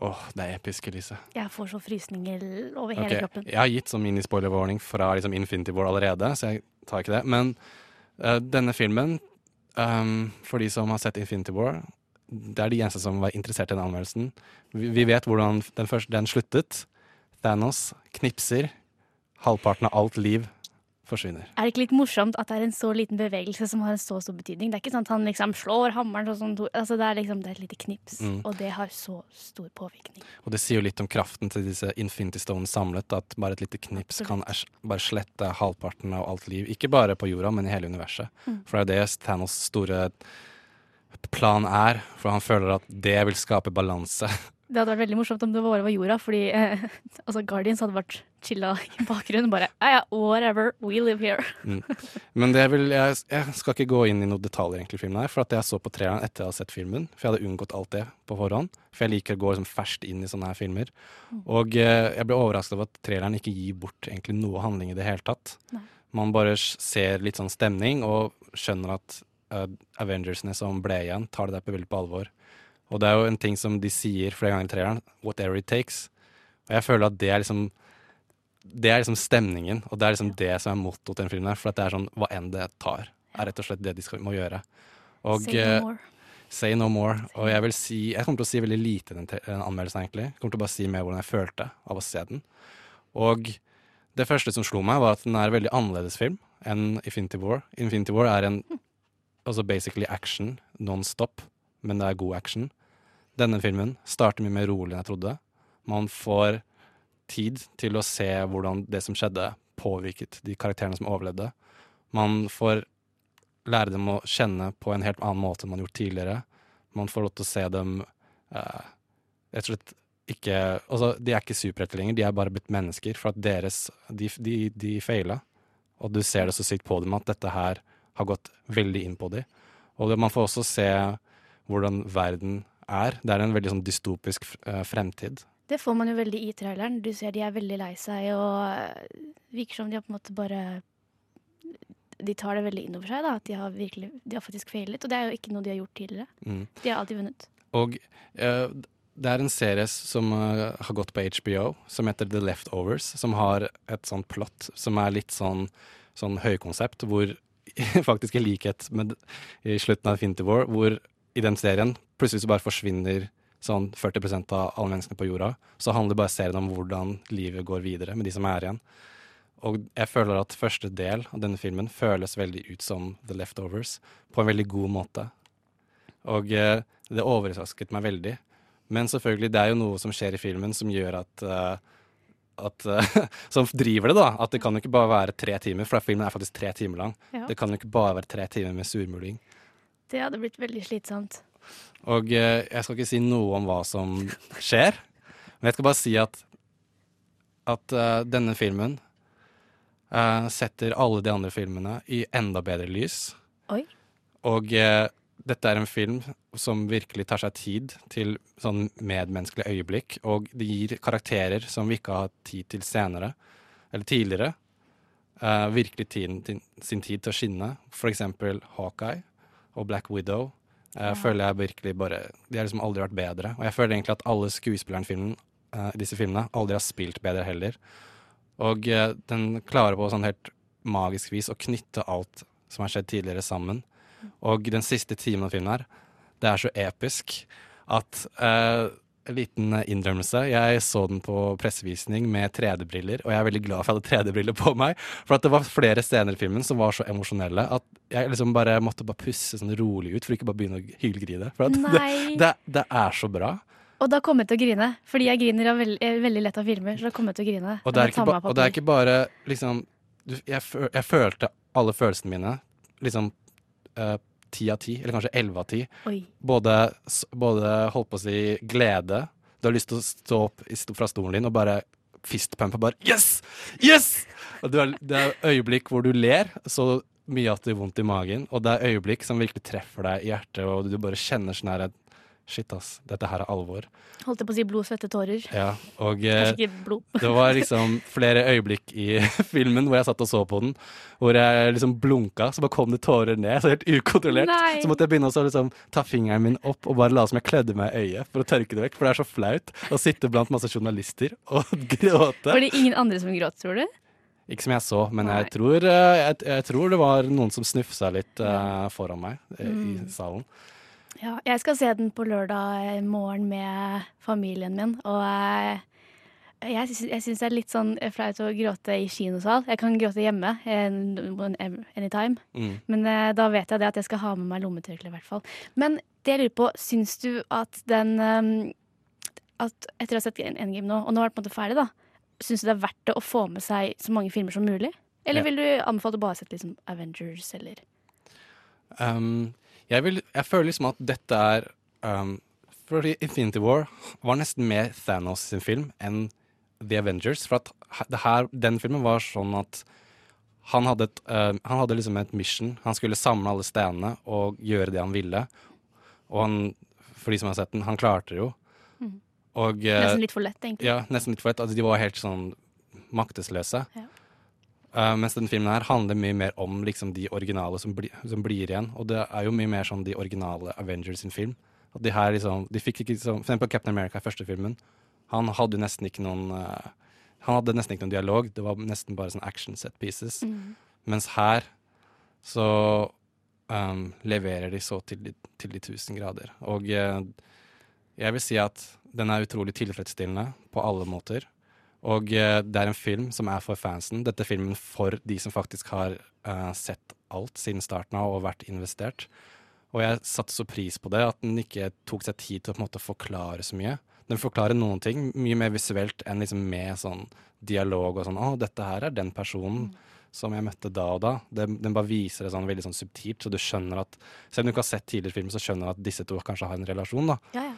Åh, det er episk, Elise. Jeg får så frysninger over hele okay. kroppen. Jeg har gitt sånn minispoiler-warning fra liksom Infinity War allerede, så jeg tar ikke det. Men uh, denne filmen, um, for de som har sett Infinity War, det er de eneste som var interessert i den anmeldelsen. Vi, vi vet hvordan den, første, den sluttet. Thanos knipser. Halvparten av alt liv forsvinner. Er det ikke litt morsomt at det er en så liten bevegelse som har en så stor betydning? Det er ikke sånn at han liksom slår hammeren sånn altså Det er liksom det er et lite knips, Mm. og det har så stor påvirkning. Og det sier jo litt om kraften til disse Infinity Stones samlet, at bare et lite knips kan ers- bare slette halvparten av alt liv. Ikke bare på jorda, men i hele universet. Mm. For det er det Thanos' store plan er, for han føler at det vil skape balanse. <laughs> Det hadde vært veldig morsomt om det bare var jorda, fordi eh, <laughs> altså Guardians hadde vært chilla i bakgrunnen. Bare ja, ja, whatever, we live here. Mm. Men det vil, jeg, jeg skal ikke gå inn i noen detaljer egentlig i filmen her, for at jeg så på traileren etter jeg hadde sett filmen. For jeg hadde unngått alt det på forhånd. For jeg liker å gå liksom ferskt inn i sånne her filmer. Og eh, jeg ble overrasket over at traileren ikke gir bort egentlig noe handling i det hele tatt. Nei. Man bare ser litt sånn stemning og skjønner at uh, Avengersene som ble igjen, tar det der på veldig på alvor. Og det er jo en ting som de sier flere ganger i traileren, whatever it takes. Og jeg føler at det er liksom det er liksom stemningen, og det er liksom det som er mottoet til den filmen. her, For at det er sånn hva enn det tar, er rett og slett det de skal, må gjøre. Og, Say no eh, more. Say no more. Og jeg vil si Jeg kommer til å si veldig lite i den, den anmeldelsen, egentlig. Jeg kommer til å bare si mer hvordan jeg følte av å se den. Og det første som slo meg, var at den er en veldig annerledes film enn Infinity War. Infinity War er en altså basically action non-stop, men det er god action. Denne filmen starter mye mer rolig enn jeg trodde. Man får tid til å se hvordan det som skjedde, påvirket de karakterene som overlevde. Man får lære dem å kjenne på en helt annen måte enn man har gjort tidligere. Man får lov til å se dem eh, rett og slett ikke Altså, de er ikke superhelter lenger, de er bare blitt mennesker. For at deres De, de, de feila. Og du ser det så sykt på dem at dette her har gått veldig inn på dem. Og man får også se hvordan verden er. Det er en veldig sånn dystopisk eh, fremtid. Det får man jo veldig i traileren. Du ser de er veldig lei seg, og eh, virker som de har på en måte bare De tar det veldig inn over seg, da. At de har, virkelig, de har faktisk feilet. Og det er jo ikke noe de har gjort tidligere. Mm. De har alltid vunnet. Og uh, det er en serie som uh, har gått på HBO, som heter The Leftovers, som har et sånt plott som er litt sånn, sånn høykonsept, hvor <laughs> faktisk i likhet med i slutten av Infinity War, hvor i den serien plutselig så bare forsvinner sånn 40 av alle menneskene på jorda. Så handler bare serien om hvordan livet går videre med de som er igjen. Og jeg føler at første del av denne filmen føles veldig ut som The Leftovers, på en veldig god måte. Og eh, det overrasket meg veldig. Men selvfølgelig, det er jo noe som skjer i filmen som gjør at uh, at, uh, <laughs> Som driver det, da. At det kan jo ikke bare være tre timer, for filmen er faktisk tre timer lang. Ja. Det kan jo ikke bare være tre timer med surmuling. Det hadde blitt veldig slitsomt. Og eh, jeg skal ikke si noe om hva som skjer, men jeg skal bare si at at eh, denne filmen eh, setter alle de andre filmene i enda bedre lys. Oi. Og eh, dette er en film som virkelig tar seg tid til sånn medmenneskelige øyeblikk, og det gir karakterer som vi ikke har hatt tid til senere, eller tidligere, eh, virkelig tiden sin tid til å skinne. For eksempel Hawkeye og Black Widow. eh, føler jeg virkelig bare De har liksom aldri vært bedre. Og jeg føler egentlig at alle skuespillerne i filmen, eh, disse filmene aldri har spilt bedre heller. Og eh, den klarer på sånn helt magisk vis å knytte alt som har skjedd tidligere, sammen. Og den siste timen av filmen her, det er så episk at en liten eh, innrømmelse. Jeg så den på pressevisning med 3D-briller, og jeg er veldig glad for at jeg hadde 3D-briller på meg. For at det var flere scener i filmen som var så emosjonelle at jeg liksom bare måtte bare pusse sånn rolig ut for ikke bare begynne å hylgrine. For at det, det, det er så bra. Og da kommer jeg til å grine, fordi jeg griner av veld, er veldig lett av filmer. Så da kommer jeg til å grine. Og det er ikke, ba, og det er ikke bare liksom du, jeg, jeg følte alle følelsene mine liksom eh, ti av ti, eller kanskje elleve av ti. Både, både holdt på å si glede Du har lyst til å stå opp fra stolen din og bare fistpumpe. Bare yes! Yes! Og er, det er øyeblikk hvor du ler så mye at det gjør vondt i magen, og det er øyeblikk som virkelig treffer deg i hjertet, og du bare kjenner sånn her Shit, ass. Dette her er alvor. Holdt jeg på å si blod, svette, tårer. Ja, og eh, Kanskje ikke blod. det var liksom flere øyeblikk i <laughs> filmen hvor jeg satt og så på den, hvor jeg liksom blunka, så bare kom det tårer ned, så helt ukontrollert. Nei. Så måtte jeg begynne å liksom ta fingeren min opp og bare la som jeg klødde meg i øyet for å tørke det vekk, for det er så flaut å sitte blant masse journalister og <laughs> gråte. Var det ingen andre som gråt, tror du? Ikke som jeg så, men jeg tror, eh, jeg, jeg tror det var noen som snufsa litt uh, foran meg eh, i Mm. salen. Ja, jeg skal se den på lørdag morgen med familien min, og jeg, jeg, syns- det er litt sånn flaut å gråte i kinosal. Jeg kan gråte hjemme eh, anytime, Mm. men eh, da vet jeg det at jeg skal ha med meg lommetørkle i hvert fall. Men det jeg lurer på, syns du at den eh, at Etter å ha sett Endgame nå, og nå er det på en måte ferdig, da, syns du det er verdt det å få med seg så mange filmer som mulig? Eller Ja. vil du anbefale å bare sette liksom Avengers, eller Um, jeg, vil, jeg føler liksom at dette er um, Fordi Infinity War var nesten mer Thanos sin film enn The Avengers. For at det her, den filmen var sånn at han hadde, et, uh, han hadde liksom et mission. Han skulle samle alle stenene og gjøre det han ville. Og han, for de som har sett den, han klarte det jo. Mhm. Og, uh, Nesten litt for lett, egentlig. Ja, nesten litt for lett. Altså, de var helt sånn maktesløse. Ja. Uh, mens denne filmen her handler mye mer om liksom, de originale som, bli, som blir igjen. Og det er jo mye mer sånn de originale Avengers sin film. At de her liksom, de fikk ikke liksom, For eksempel Captain America i første filmen. Han hadde nesten ikke noen uh, Han hadde nesten ikke noen dialog. Det var nesten bare sånn action set pieces. Mm. Mens her så um, leverer de så til til de tusen grader. Og uh, jeg vil si at den er utrolig tilfredsstillende på alle måter. Og eh, det er en film som er for fansen. Dette er filmen for de som faktisk har uh, sett alt siden starten av og vært investert. Og jeg satte så pris på det, at den ikke tok seg tid til å måte forklare så mye. Den forklarer noen ting mye mer visuelt enn liksom med sånn dialog og sånn 'Å, dette her er den personen som jeg møtte da og da'. Den, den bare viser det sånn veldig sånn subtilt, så du skjønner at Selv om du ikke har sett tidligere film, så skjønner du at disse to kanskje har en relasjon, da. Ja, ja.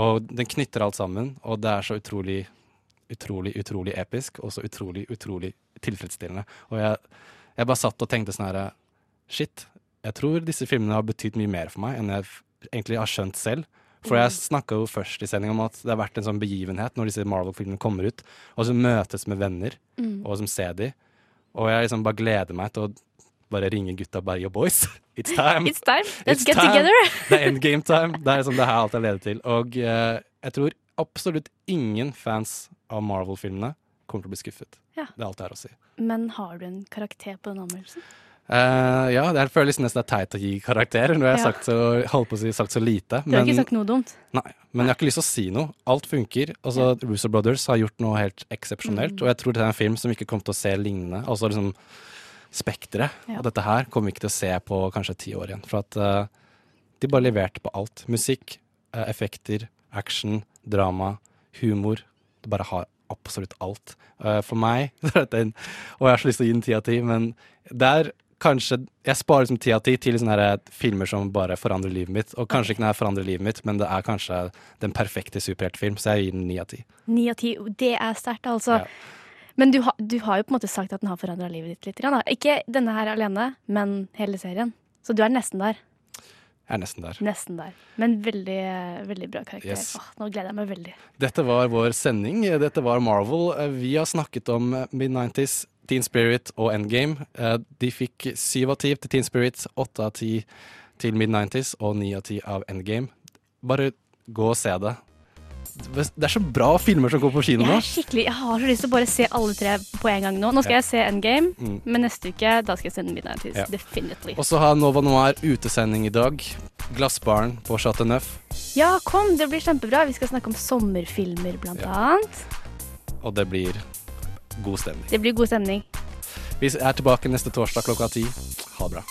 Og den knytter alt sammen, og det er så utrolig, utrolig, utrolig episk, og så utrolig, utrolig tilfredsstillende. Og jeg, jeg bare satt og tenkte sånn herre Shit, jeg tror disse filmene har betydd mye mer for meg enn jeg egentlig har skjønt selv. For jeg snakka jo først i sending om at det har vært en sånn begivenhet når disse Marvel-filmene kommer ut, og så møtes med venner, Mm. og som ser de. Og jeg liksom bare gleder meg til å bare ringe gutta Berg og boys, <laughs> it's time! It's time. Let's It's get time. together. <laughs> Det er endgame time. Det er liksom det her alt jeg leder til. Og uh, jeg tror absolutt ingen fans av Marvel-filmene kommer til å bli skuffet. Ja. Det er alt det er å si. Men har du en karakter på den anmeldelsen? Uh, ja, det føler føles nesten det er teit å gi karakter når jeg har Ja. sagt så, si, sagt så lite. Du har ikke sagt noe dumt. Nei, men jeg har ikke lyst til å si noe. Alt funker. Altså, Russo Brothers har gjort noe helt eksepsjonelt, Mm. og jeg tror det er en film som vi ikke kommer til å se lignende. Altså liksom Spekteret Ja. av dette her kommer vi ikke til å se på kanskje ti år igjen. For at uh, de bare leverte på alt. Musikk, uh, effekter, action, drama, humor. Det bare har absolutt alt. Uh, for meg <laughs> Og jeg har så lyst til å gi den ti av ti, men det er kanskje Jeg sparer liksom ti av ti til sånne her filmer som bare forandrer livet mitt. Og kanskje ikke den her forandrer livet mitt, men det er kanskje den perfekte superheltfilm, så jeg gir den ni av ti. Ni av ti. Det er sterkt, altså. Men du, har- du har jo på en måte sagt at den har forandra livet ditt litt. Ikke denne her alene, men hele serien. Så du er nesten der. Jeg er nesten der. Nesten der. Men veldig, veldig bra karakter. Yes. Åh, nå gleder jeg meg veldig. Dette var vår sending. Dette var Marvel. Eh, Vi har snakket om eh, Mid-90s, Teen Spirit og Endgame. Eh, De fikk syv av ti til Teen Spirit, åtte av ti til Mid-90s og ni av ti av Endgame. Bare gå og se det. Det er så bra filmer som går på kino Jeg, nå. er skikkelig, jeg har så lyst til å bare se alle tre på en gang nå. Nå skal Ja. jeg se Endgame, Mm. men neste uke da skal jeg sende Midnight Ja. Definitely. Og så har Nova Noir utesending i dag. Glassbaren på Chateau Neuf. Ja, kom, det blir kjempebra. Vi skal snakke om sommerfilmer, blant annet. Og det blir god stemning. Det blir god stemning. Vi er tilbake neste torsdag klokka ti. Ha det bra.